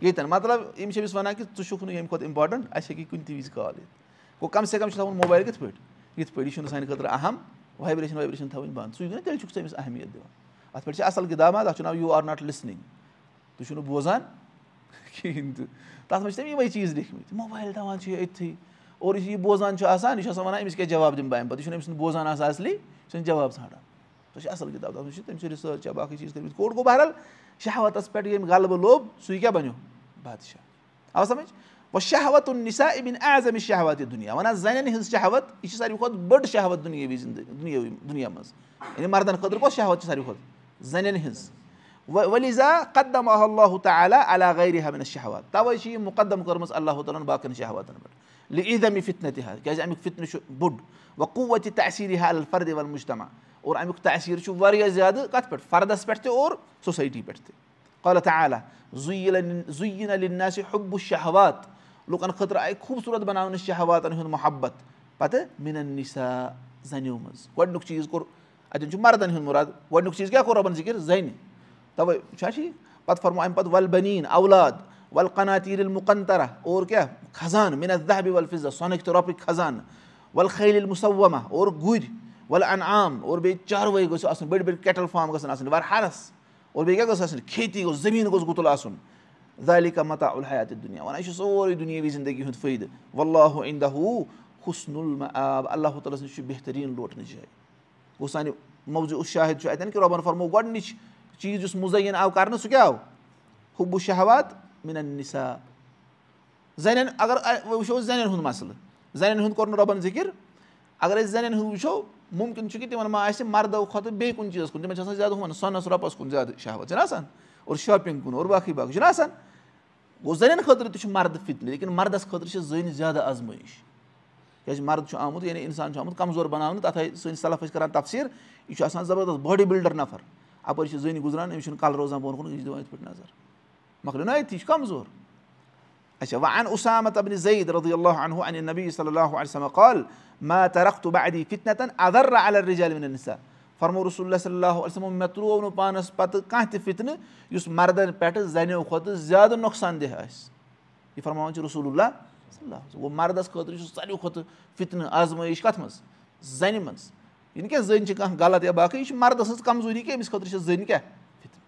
ییٚتٮ۪ن مطلب یِم چھِ أمِس وَنان کہِ ژٕ چھُکھ نہٕ ییٚمہِ کھۄتہٕ اِمپاٹَنٛٹ اَسہِ ہیٚکہِ کُنہِ تہِ وِزِ کال یِتھ گوٚو کَم سے کَم چھُ تھاوُن موبایل کِتھ پٲٹھۍ یِتھ پٲٹھۍ یہِ چھُنہٕ سانہِ خٲطرٕ اہم وایبریشَن وایبریشَن تھاوٕنۍ بنٛد سُے گوٚو تیٚلہِ چھُکھ ژٕ أمِس اہمیت دِوان اَتھ پٮ۪ٹھ چھِ اَصٕل کِتاب اَتھ چھُ ناو یوٗ آر ناٹ لِسنِنٛگ تُہۍ چھُو نہٕ بوزان کِہیٖنۍ تہِ تَتھ منٛز چھِ تٔمۍ یِمَے چیٖز لیکھمٕتۍ موبایل تھاوان چھِ أتھی اور یُس یہِ بوزان چھُ آسان یہِ چھُ آسان وَنان أمِس کیٛاہ جواب دِمہٕ بہٕ اَمہِ پَتہٕ یہِ چھُنہٕ أمۍ سُنٛد بوزان آسان اَصلی یہِ چھُنہٕ جواب ژھانٛڈان سۄ چھِ اَصٕل کِتاب تَتھ منٛز چھِ تٔمۍ سٕنٛز رِسٲرٕچ یا باقٕے چیٖز کٔرمٕتۍ کوٚٹ گوٚو بہرحال شہوتَس پٮ۪ٹھ ییٚمہِ غلبہٕ لوٚب سُے کیٛاہ بَنیو بادشاہ آو سَمٕجھ شہوتُن نِسا اِبِن ایز أمِس شہوت یہِ دُنیا وَنان زَنٮ۪ن ہِنٛز شہوت یہِ چھِ ساروی کھۄتہٕ بٔڑ شہوت دُنیٲوی زندگی دُنیٲوی دُنیا منٛز. یعنی مردَن خٲطرٕ کۄس شہوت چھِ ساروی کھۄتہٕ زَنٮ۪ن ہِنٛز ؤلیٖزا قدم اللہ تعالیٰ علیٰ ہَمِنس شہوت تَوَے چھِ یہِ مُقدم کٔرمٕژ اللہ تعالیٰ ہَن باقٕیَن شہوتَن پٮ۪ٹھ اَمہِ فِتنہٕ تہِ حظ کیٛازِ اَمیُک فِتنہٕ چھُ بوٚڑ وۄنۍ قوت یہِ تحصیٖری حال فردِ وَل مُجتما اور اَمیُک تحصیٖر چھُ واریاہ زیادٕ کَتھ پٮ۪ٹھ فردَس پٮ۪ٹھ تہِ اور سوسایٹی پٮ۪ٹھ تہِ سے حُبہٕ شہوات لُکَن خٲطرٕ آیہِ خوٗبصوٗرت بَناونہٕ شہواتَن ہُنٛد محبت. پَتہٕ؟ مِنن نِسا زَنیو منٛز گۄڈنیُک چیٖز کوٚر اَتٮ۪ن چھُ مردَن ہُنٛد مُراد. گۄڈنیُک چیٖز کیٛاہ کوٚر رۄبَن ذِکِر؟ زَنہِ تَوَے چھا ٹھیٖک پَتہٕ فرمو اَمہِ پَتہٕ وَل بٔنیٖن اولاد. وَل قناتیٖر مُقنترا اور کیٛاہ کھَزان مِنت دہبہِ وَل فِضا سۄنٕکۍ تہٕ رۄپٕکۍ کھَزان وَل خٲلِل مُسوما اور گُرۍ وَل اَن عام اور بیٚیہِ چاروٲے گٔژھِو آسٕنۍ بٔڑۍ بٔڑۍ کیٹل فارم گژھن آسٕنۍ وَر ہَرَس اور بیٚیہِ کیٛاہ گٔژھ آسٕنۍ کھیتی گوٚژھ زٔمیٖن گوٚژھ گُتُل آسُن ذالِکا متا الحیات دُنیا وَنان یہِ چھُ سورُے دُنیٲوی زندگی ہُنٛد فٲیدٕ واللہ عِندہ حُسن الم آب اللہ تعالیٰ سٕنٛز چھُ بہتریٖن لوٹنٕچ جاے گوٚو سانہِ موضوٗ شاہِد چھُ اَتؠن کہِ رۄبَن فرمو گۄڈنِچ چیٖز یُس مُزعین آو کَرنہٕ سُہ کیٛاہ آو حُبوٗ شہوات مِنن نِسا زَنٮ۪ن اگر وٕچھو زَنٮ۪ن ہُنٛد مَسلہٕ زَنٮ۪ن ہُنٛد کوٚر نہٕ رۄبَن ذِکِر اگر أسۍ زَنٮ۪ن ہُنٛد وٕچھو مُمکِن چھُ کہِ تِمَن ما آسہِ مَردو کھۄتہٕ بیٚیہِ کُنہِ چیٖزَس کُن تِمَن چھِ آسان زیادٕ ہُمَن سۄنَس رۄپَس کُن زیادٕ شہوت چھِنہ آسان اور شاپِنٛگ کُن اور باقٕے باقٕے چھُنہ آسان گوٚو زَنٮ۪ن خٲطرٕ تہِ چھُ مَردٕ فِطنہٕ لیکِن مَردَس خٲطرٕ چھِ زٔنۍ زیادٕ آزمٲیِش کیٛازِ مَرد چھُ آمُت یعنی اِنسان چھُ آمُت کَمزور بَناونہٕ تَتھ آے سٲنِس سَلَف ٲسۍ کَران تَفسیٖر یہِ چھُ آسان زَبردست باڈی بِلڈَر نَفر اَپٲرۍ چھِ زٔنۍ گُزران أمِس چھُنہٕ کَلہٕ روزان بۄن کُن یہِ چھِ دِوان یِتھ پٲٹھۍ نظر مۄکلیو نا أتھی یہِ چھُ کَمزور اچھا وۄنۍ اَن اُسامت اَبنہِ زعید رضی اللہ انہُ اَنہِ نبی صلی اللہ رِجالِن نِسا فرمو رسول اللہ صلی اللہ علیہ مےٚ ترٛوو نہٕ پانَس پَتہٕ کانٛہہ تہِ فِتنہٕ یُس مردَن پٮ۪ٹھٕ زَنیو کھۄتہٕ زیادٕ نۄقصان دہ آسہِ یہِ فرماوان چھُ رسول اللہ صلی اللہ گوٚو مردَس خٲطرٕ چھُ ساروی کھۄتہٕ فِتنہٕ آزمٲیِش کَتھ منٛز زَنہِ منٛز یہِ نہٕ کینٛہہ زٔنۍ چھِ کانٛہہ غلط یا باقٕے یہِ چھِ مردٕ سٕنٛز کمزوٗری کہِ أمِس خٲطرٕ چھِ زٔنۍ کیٛاہ فِتنہٕ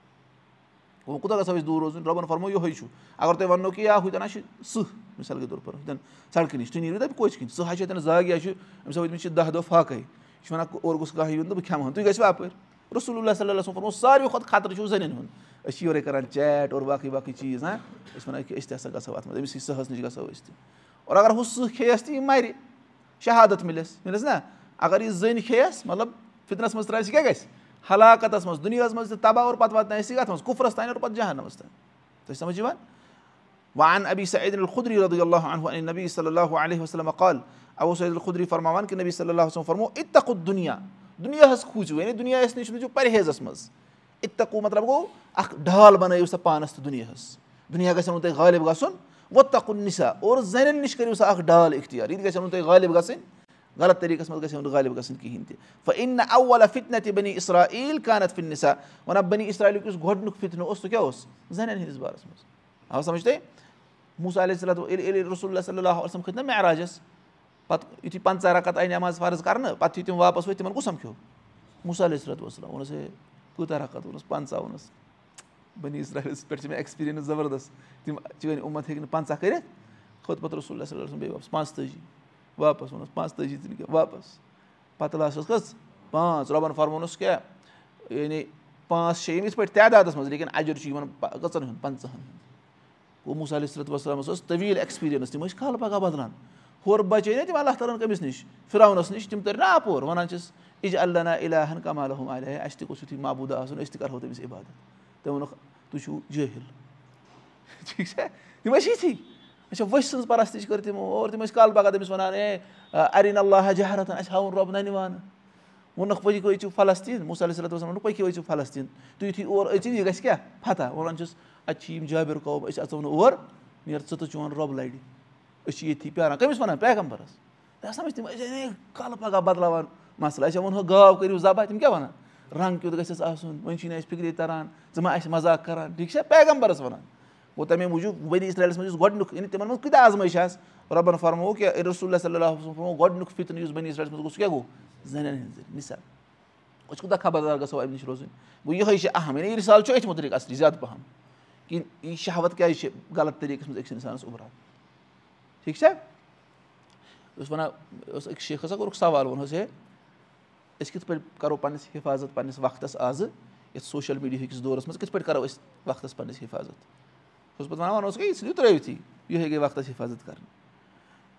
وۄنۍ کوٗتاہ گژھو أسۍ دوٗر روزُن رۄبَن فرمو یِہوے چھُ اگر تۄہہِ وَنو کہِ یا ہُتٮ۪ن چھِ سٕہہ مِثال کے طور پر ہُتٮ۪ن سڑکہِ نِش تُہۍ نیٖرِو دَپہِ کوچہِ کِنۍ سٕہہ ہا چھِ اَتٮ۪ن زاگہِ یا چھُ أمِس وٲتمٕتۍ چھِ دہ دۄہ فاقے چھُ وَنان اور گوٚژھ کانٛہہ یُن تہٕ بہٕ کھٮ۪مہٕ ہن تُہۍ گژھِو اَپٲرۍ رسول اللہ صلی فرمو ساروی کھۄتہٕ خطرٕ چھُو زَنٮ۪ن ہُنٛد أسۍ چھِ یورَے کَران چیٹ اور باقٕے باقٕے چیٖز ہاں أسۍ وَنان أسۍ تہِ ہسا گژھو اَتھ منٛز أمِس سٕہَس نِش گژھو أسۍ تہِ اور اگر ہُہ سٕہہ کھیٚیَس تہٕ یہِ مَرِ شہادت مِلٮ۪س مِلٮ۪س نہ اگر یہِ زٔنۍ کھیٚیَس مطلب فِطرَس منٛز ترٛایہِ سُہ کیٛاہ گژھِ ہلاکَتَس منٛز دُنیاہَس منٛز تہِ تباہ اور پَتہٕ واتنایہِ سُہ کَتھ منٛز کُفرَس تانۍ اور پَتہٕ جہانَمَس تانۍ تۄہہِ سَمجھ یِوان وۄنۍ اللہ عنہ نبی صلی اللہ علیہ وسلم قال ابو سعید الخدری فرماوان کہِ نبی صلی اللہ وسلم فرمو اِتقُت دُنیا دُنیاہَس کھوٗژِو یعنی دُنیاہَس نِش روٗزِو پرہیزَس منٛز اِتقوٗ مطلب گوٚو اکھ ڈال بَنٲیِو سا پانَس تہٕ دُنیاہَس دُنیا گژھن نہٕ تۄہہِ غالِب گژھُن وۄنۍ تَکُن نِسا اور زَنٮ۪ن نِش کٔرِو سا اکھ ڈال اِختِیار یہِ تہِ گژھن نہٕ تۄہہِ غالِب گژھٕنۍ غلط طریٖقَس منٛز گژھِ نہٕ غالِب گژھٕنۍ کِہیٖنۍ تہِ نہ اول فِتنہ تہِ بَنی اِسرا عیٖل کانَتھ فِن نِسا وَنان بَنی اِسرایلُک یُس گۄڈٕنیُک فِتنہٕ اوس سُہ کیاہ اوس زَنٮ۪ن ہِنٛدِس بارَس منٛز آو سَمجھ تُہۍ موٗسا علیہ پَتہٕ یُتھُے پنٛژاہ رَکَت آیہِ نٮ۪ماز فرض کَرنہٕ پَتہٕ یُتھُے تِم واپَس وٲتۍ تِمَن کُس موٗسا علیہ صلات وسلام ووٚنُس ہے کوٗتاہ رَکَت ووٚنُس پنٛژاہ ووٚنُس بَنی اِسرایلَس پٮ۪ٹھ چھِ مےٚ ایٚکٕسپیٖرینٕس زَبردست تِم چٲنۍ اُمَت ہیٚکہِ نہٕ پنٛژاہ کٔرِتھ کھوٚت پَتہٕ رسول بیٚیہِ واپَس پانٛژھ تٲجی واپَس ووٚنُس پانٛژھ تٲجی نہٕ کینٛہہ واپَس پَتہٕ لاسٹَس کٔژ پانٛژھ رۄبَن فرمونَس کیٛاہ یعنی پانٛژھ شےٚ یِم یِتھ پٲٹھۍ تعدادَس منٛز لیکِن اَجُر چھُ یِمَن کٔژَن ہُنٛد پنٛژٕہَن ہُنٛد گوٚو مُصع صرت وسلامَس ٲس طویٖل ایٚکٕسپیٖریَنٕس تِم ٲسۍ کالہٕ پَگاہ بَدلان ہورٕ بَچے نا تِم اللہ تعالیٰ ہَن کٔمِس نِش فِراونَس نِش تِم تٔرۍ نا اَپور وَنان چھِس اِج اللہ علیٰ کَمالہ علیہ اَسہِ تہِ گوٚژھ یُتھُے محبوٗدا آسُن أسۍ تہِ کَرہو تٔمِس عبادت تٔمۍ ووٚنُکھ تُہۍ چھُو جٲہِل ٹھیٖک چھا تِم ٲسۍ یِتھی اچھا ؤسۍ سٕنٛز پَرَستٕچ کٔر تِمو اور تِم ٲسۍ کالہٕ پَگاہ تٔمِس وَنان ہے اَریٖن اللہ جہرت اَسہِ ہاوُن رۄب نَنِوانہٕ ووٚنُکھ پٔکِو أژِو فَلَستیٖن صلات وَسلم ووٚنُکھ پٔکِو أژِو فَلَستیٖن تُہۍ یُتھُے اور أژِو یہِ گژھِ کیٛاہ فَتح وَنان چھُس اَتہِ چھِ یِم جابِر قوم أسۍ اَژو نہٕ اور نیر ژٕ تہٕ چون رۄب لَڑِ أسۍ چھِ ییٚتھی پیاران کٔمِس وَنان پیغمبرَس تِم ہے کالہٕ پَگاہ بَدلاوان مَسلہٕ اَسہِ ووٚنہو گاو کٔرِو ذبح تِم کیٛاہ وَنان رنٛگ کیُتھ گژھٮ۪س آسُن وۄنۍ چھُے نہٕ اَسہِ فِکرِ تَران ژٕ ما اَسہِ مَزاق کَران۔ ٹھیٖک چھا پیغمبرَس وَنان گوٚو تَمے موٗجوٗب بٔنی اِسرایلَس منٛز یُس گۄڈنیُک یعنی تِمَن منٛز کۭتیاہ آزمٲیش آسہٕ رۄبَن فرمو کہِ رسول اللہ صلی اللہ فرمو گۄڈنیُک فِطرٕ یُس بٔنی اِسرایلَس منٛز گوٚو سُہ کیٛاہ گوٚو زَنٮ۪ن ہِنٛز مِثال أسۍ کوٗتاہ خبردار گژھو اَمہِ نِش روزٕنۍ گوٚو یِہوے چھِ اہم یعنی یہِ رِسال چھُ أتھۍ مُتعلِق اَصلی زیادٕ پَہَم۔ کہِ یہِ شہوت کیازِ چھِ غلط طریٖقَس منٛز أکِس اِنسانَس اُبران ٹھیٖک چھا اوس وَنان اوس أکِس شیخَس کوٚرُکھ سوال ووٚنہوس ہے أسۍ کِتھ پٲٹھۍ کَرو پَنٕنِس حِفاظت پنٛنِس وقتَس آزٕ یَتھ سوشَل میٖڈیا ہٕکِس دورَس منٛز کِتھ پٲٹھۍ کَرو أسۍ وقتَس پنٛنِس حِفاظت سُہ اوس پَتہٕ وَنان وَنوس ہے یہِ ژھٕنِو ترٛٲوتھٕے یِہوٚے گٔے وقتَس حِفاظت کَرٕنۍ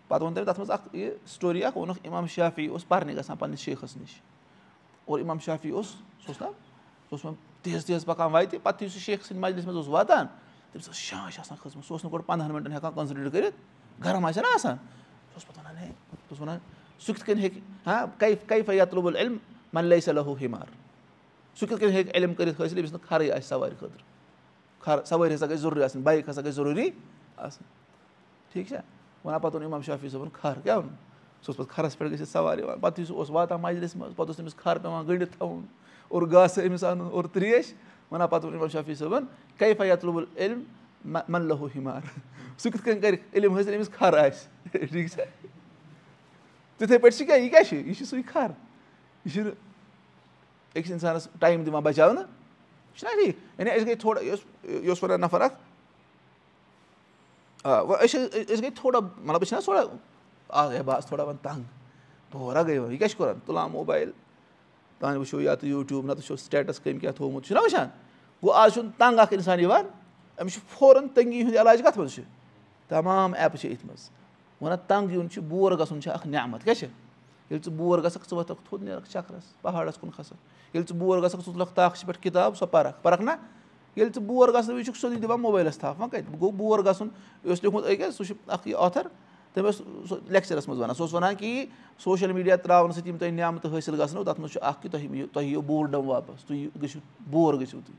پَتہٕ ووٚن تٔمۍ تَتھ منٛز اَکھ یہِ سٹوری اَکھ ووٚنُکھ اِمام شافی اوس پَرنہِ گژھان پنٛنِس شیخَس نِش اور اِمام شافی اوس سُہ اوس نا سُہ اوس وۄنۍ تیز تیز پَکان وَتہِ پَتہٕ یُس سُہ شیخ سٕنٛدِ مَجلِس منٛز اوس واتان تٔمِس ٲس شانٛش آسان کھٔژمٕژ سُہ اوس نہٕ گۄڈٕ پنٛدہَن مِنٹَن ہٮ۪کان کَنسَنٹرٛیٹ کٔرِتھ گرم آسہِ ہا آسان اوس پَتہٕ وَنان ہے بہٕ اوسُس وَنان سُہ کِتھ کٔنۍ ہیٚکہِ ہاں کَیف کَیف یتلوبُل علم مَلے صلہُ ہِمار سُہ کِتھ کٔنۍ ہیٚکہِ علم کٔرِتھ حٲصِل ییٚمِس نہٕ کھَرٕے آسہِ سَوارِ خٲطرٕ کھَر سَوٲرۍ ہسا گژھِ ضروٗری آسٕنۍ بایِک ہسا گژھِ ضروٗری آسٕنۍ ٹھیٖک چھا؟ وَنان پَتہٕ ووٚن اِمام شافی صٲبُن کھَر کیٛاہ ووٚن سُہ اوس پَتہٕ کھَرَس پٮ۪ٹھ گٔژھِتھ سَوارِ یِوان پَتہٕ یُس سُہ اوس واتان مَجلِس منٛز پَتہٕ اوس تٔمِس کھَر پٮ۪وان گٔنڈِتھ تھاوُن اور گاسہٕ أمِس اَنُن اور ترٛیش۔ وَنان پَتہٕ ووٚن اِمام شافی صٲبَن کیف یتلوبُل مَلہُ ہِمار سُہ کِتھ کٔنۍ کَرِ علم حٲصِل أمِس کھَر آسہِ ٹھیٖک چھا تِتھَے پٲٹھۍ چھِ کیٛاہ یہِ کیٛاہ چھُ یہِ چھُ سُے کھَر یہِ چھُنہٕ أکِس اِنسانَس ٹایم دِوان بَچاونہٕ یہِ چھُنہ ٹھیٖک یعنی أسۍ گٔے تھوڑا یہِ اوس وَنان نَفر اکھ آ وۄنۍ أسۍ أسۍ گٔے تھوڑا مطلب أسۍ چھِنہ تھوڑا آ بہٕ آسہٕ تھوڑا وۄنۍ تنٛگ تھوڑا گٔے وۄنۍ یہِ کیاہ چھُ کران تُلان موبایل تانۍ وٕچھو یا تہٕ یوٗٹیوٗب نتہٕ وٕچھو سِٹیٹس کٔمۍ کیاہ تھومُت چھُنہ وٕچھان گوٚو آز چھُنہٕ تنٛگ اکھ اِنسان یِوان أمِس چھُ فورَن تٔنٛگی ہُنٛد علاج کَتھ منٛز چھُ تمام ایپہٕ چھِ أتھۍ منٛز وَنان تنٛگ یُن چھُ بور گژھُن چھُ اکھ نعمت کیاہ چھِ ییٚلہِ ژٕ بور گژھکھ ژٕ وۄتھکھ تھوٚد نیرَکھ چکرس پہاڑس کُن کھسکھ ییٚلہِ ژٕ بور گژھکھ ژٕ تُلکھ تاخچہِ پٮ۪ٹھ کِتاب سۄ پَرکھ پَرکھ نہ ییٚلہِ ژٕ بور گژھنہٕ وِزِ چھُکھ سیوٚدُے دِوان موبایلَس تھپھ وۄنۍ کَتہِ گوٚو بور گژھُن یہِ اوس لیوٗکھمُت أکیٛاہ سُہ چھُ اکھ یہِ آتھر تٔمۍ اوس سُہ لیکچرَس منٛز وَنان سُہ اوس وَنان کہِ سوشَل میٖڈیا ترٛاونہٕ سۭتۍ یِم تۄہہِ نعمتہٕ حٲصِل گژھنو تَتھ منٛز چھُ اکھ کہِ تۄہہِ تۄہہِ یِیو بوردَم واپَس تُہۍ گٔژھِو بور گٔژھِو تُہۍ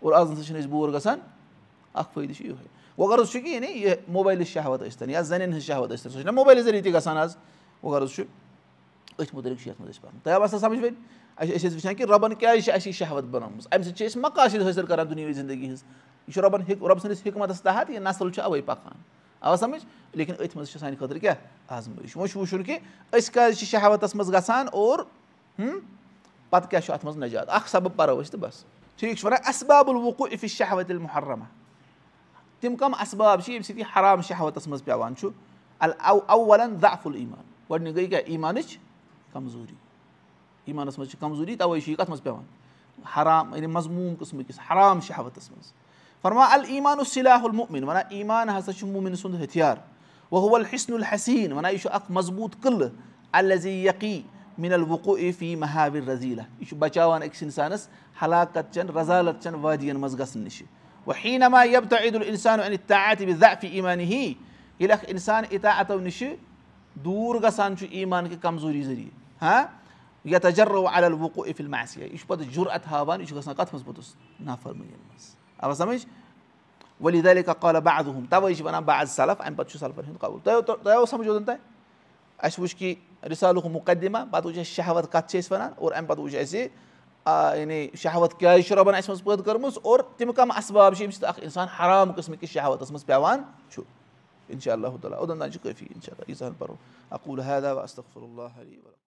اور آز نسا چھِنہٕ أسۍ بور گژھان اکھ فٲیدٕ چھُ یِہوے وۄنۍ غرض چھُ کہِ یعنی یہِ موبایلٕچ شہوت ٲسۍ تَن یا زَنٮ۪ن ہٕنٛز شہوت ٲسۍ تَن سۄ چھےٚ نہ موبایلہٕ ذٔریعہٕ تہِ گژھان آز وۄنۍ غرض چھُ أتھۍ مُتعلِق چھُ یَتھ منٛز پَرُن تۄہہِ آو آسان سَمجھ وۄنۍ اَسہِ أسۍ ٲسۍ وٕچھان کہِ رۄبَن کیازِ چھِ اَسہِ یہِ شہوت بَنٲومٕژ اَمہِ سۭتۍ چھِ أسۍ مقاصد حٲصِل کران دُنیاوی زندگی ہٕنٛز یہِ چھُ رۄبَن رۄبہٕ سٕنٛدِس حِکمَتَس تحت یہِ نسل چھُ اَوَے پَکان آو سَمجھ لیکِن أتھۍ منٛز چھِ سانہِ خٲطرٕ کیاہ آزمٲیش وۄنۍ چھُ وٕچھُن کہِ أسۍ کیازِ چھِ شہوتَس منٛز گژھان اور پَتہٕ کیاہ چھُ اَتھ منٛز نَجات اکھ سبب پَرو أسۍ تہٕ بَس ٹھیٖک چھُ وَنان اَسباب الوقوٗ اِفِ شہوت المحرمہ تِم کَم اَسباب چھِ ییٚمہِ سۭتۍ یہِ حرام شہوتَس منٛز پیٚوان چھُ اَولن دَف الایٖمان گۄڈٕنیُک گٔے کیاہ ایٖمانٕچ کَمزوٗری ایٖمانَس منٛز چھِ کَمزوٗری تَوے چھُ یہِ کَتھ منٛز پیٚوان حرام یعنی مضموٗن قٕسمٕکِس حرام شہوتَس منٛز فرما الایٖمان الصِلاح المُمِن وَنان ایٖمان ہسا چھُ مُمِن سُنٛد ہتھیار وہُ الحسن الحسیٖن وَنان یہِ چھُ اکھ مضبوٗط قٕلہٕ الزی یقی مِن الوقوٗ فی محاوِر رضیٖلہ یہِ چھُ بَچاوان أکِس اِنسانَس ہلاکت چٮ۪ن رضالت چٮ۪ن وادِین منٛز گژھنہٕ نِش وحیٖنما یبتہ عید السان ضعفِ ایٖمانی ہی ییٚلہِ اکھ اِنسان اِطاعتو نِش دوٗر گژھان چھُ ایٖمان کہِ کمزوٗری ذٔریعہٕ تجرو ماسیا یہِ چھُ پَتہٕ جُرت ہاوان یہِ چھُ گژھان کَتھ منٛز پوٚتُس نافرمٲنی منٛز ؤلی دَلہِ کالہ بعدُم تَوے چھِ وَنان بعض سَلف اَمہِ پَتہٕ چھُ سَلفَن ہُنٛد قبوٗل تۄہہِ تۄہہِ اَسہِ وٕچھ کہِ رِسالُک مُقدِمہ پَتہٕ وٕچھ اَسہِ شہوت کَتھ چھِ أسۍ وَنان اور اَمہِ پَتہٕ وٕچھ اَسہِ یعنی شہوت کیازِ چھِ رۄبَن اَسہِ منٛز پٲدٕ کٔرمٕژ اور تِم کَم اَسباب چھِ ییٚمہِ سۭتۍ اکھ اِنسان حرام قٕسمٕکِس شہوتَس منٛز پیٚوان چھُ اِنشاء اللہ تعالیٰ اوٚدَن تانۍ چھُ کٲفی اِنشاء اللہ ییٖژاہ ہن پَرو اکوٗل حیدا وستفر اللہ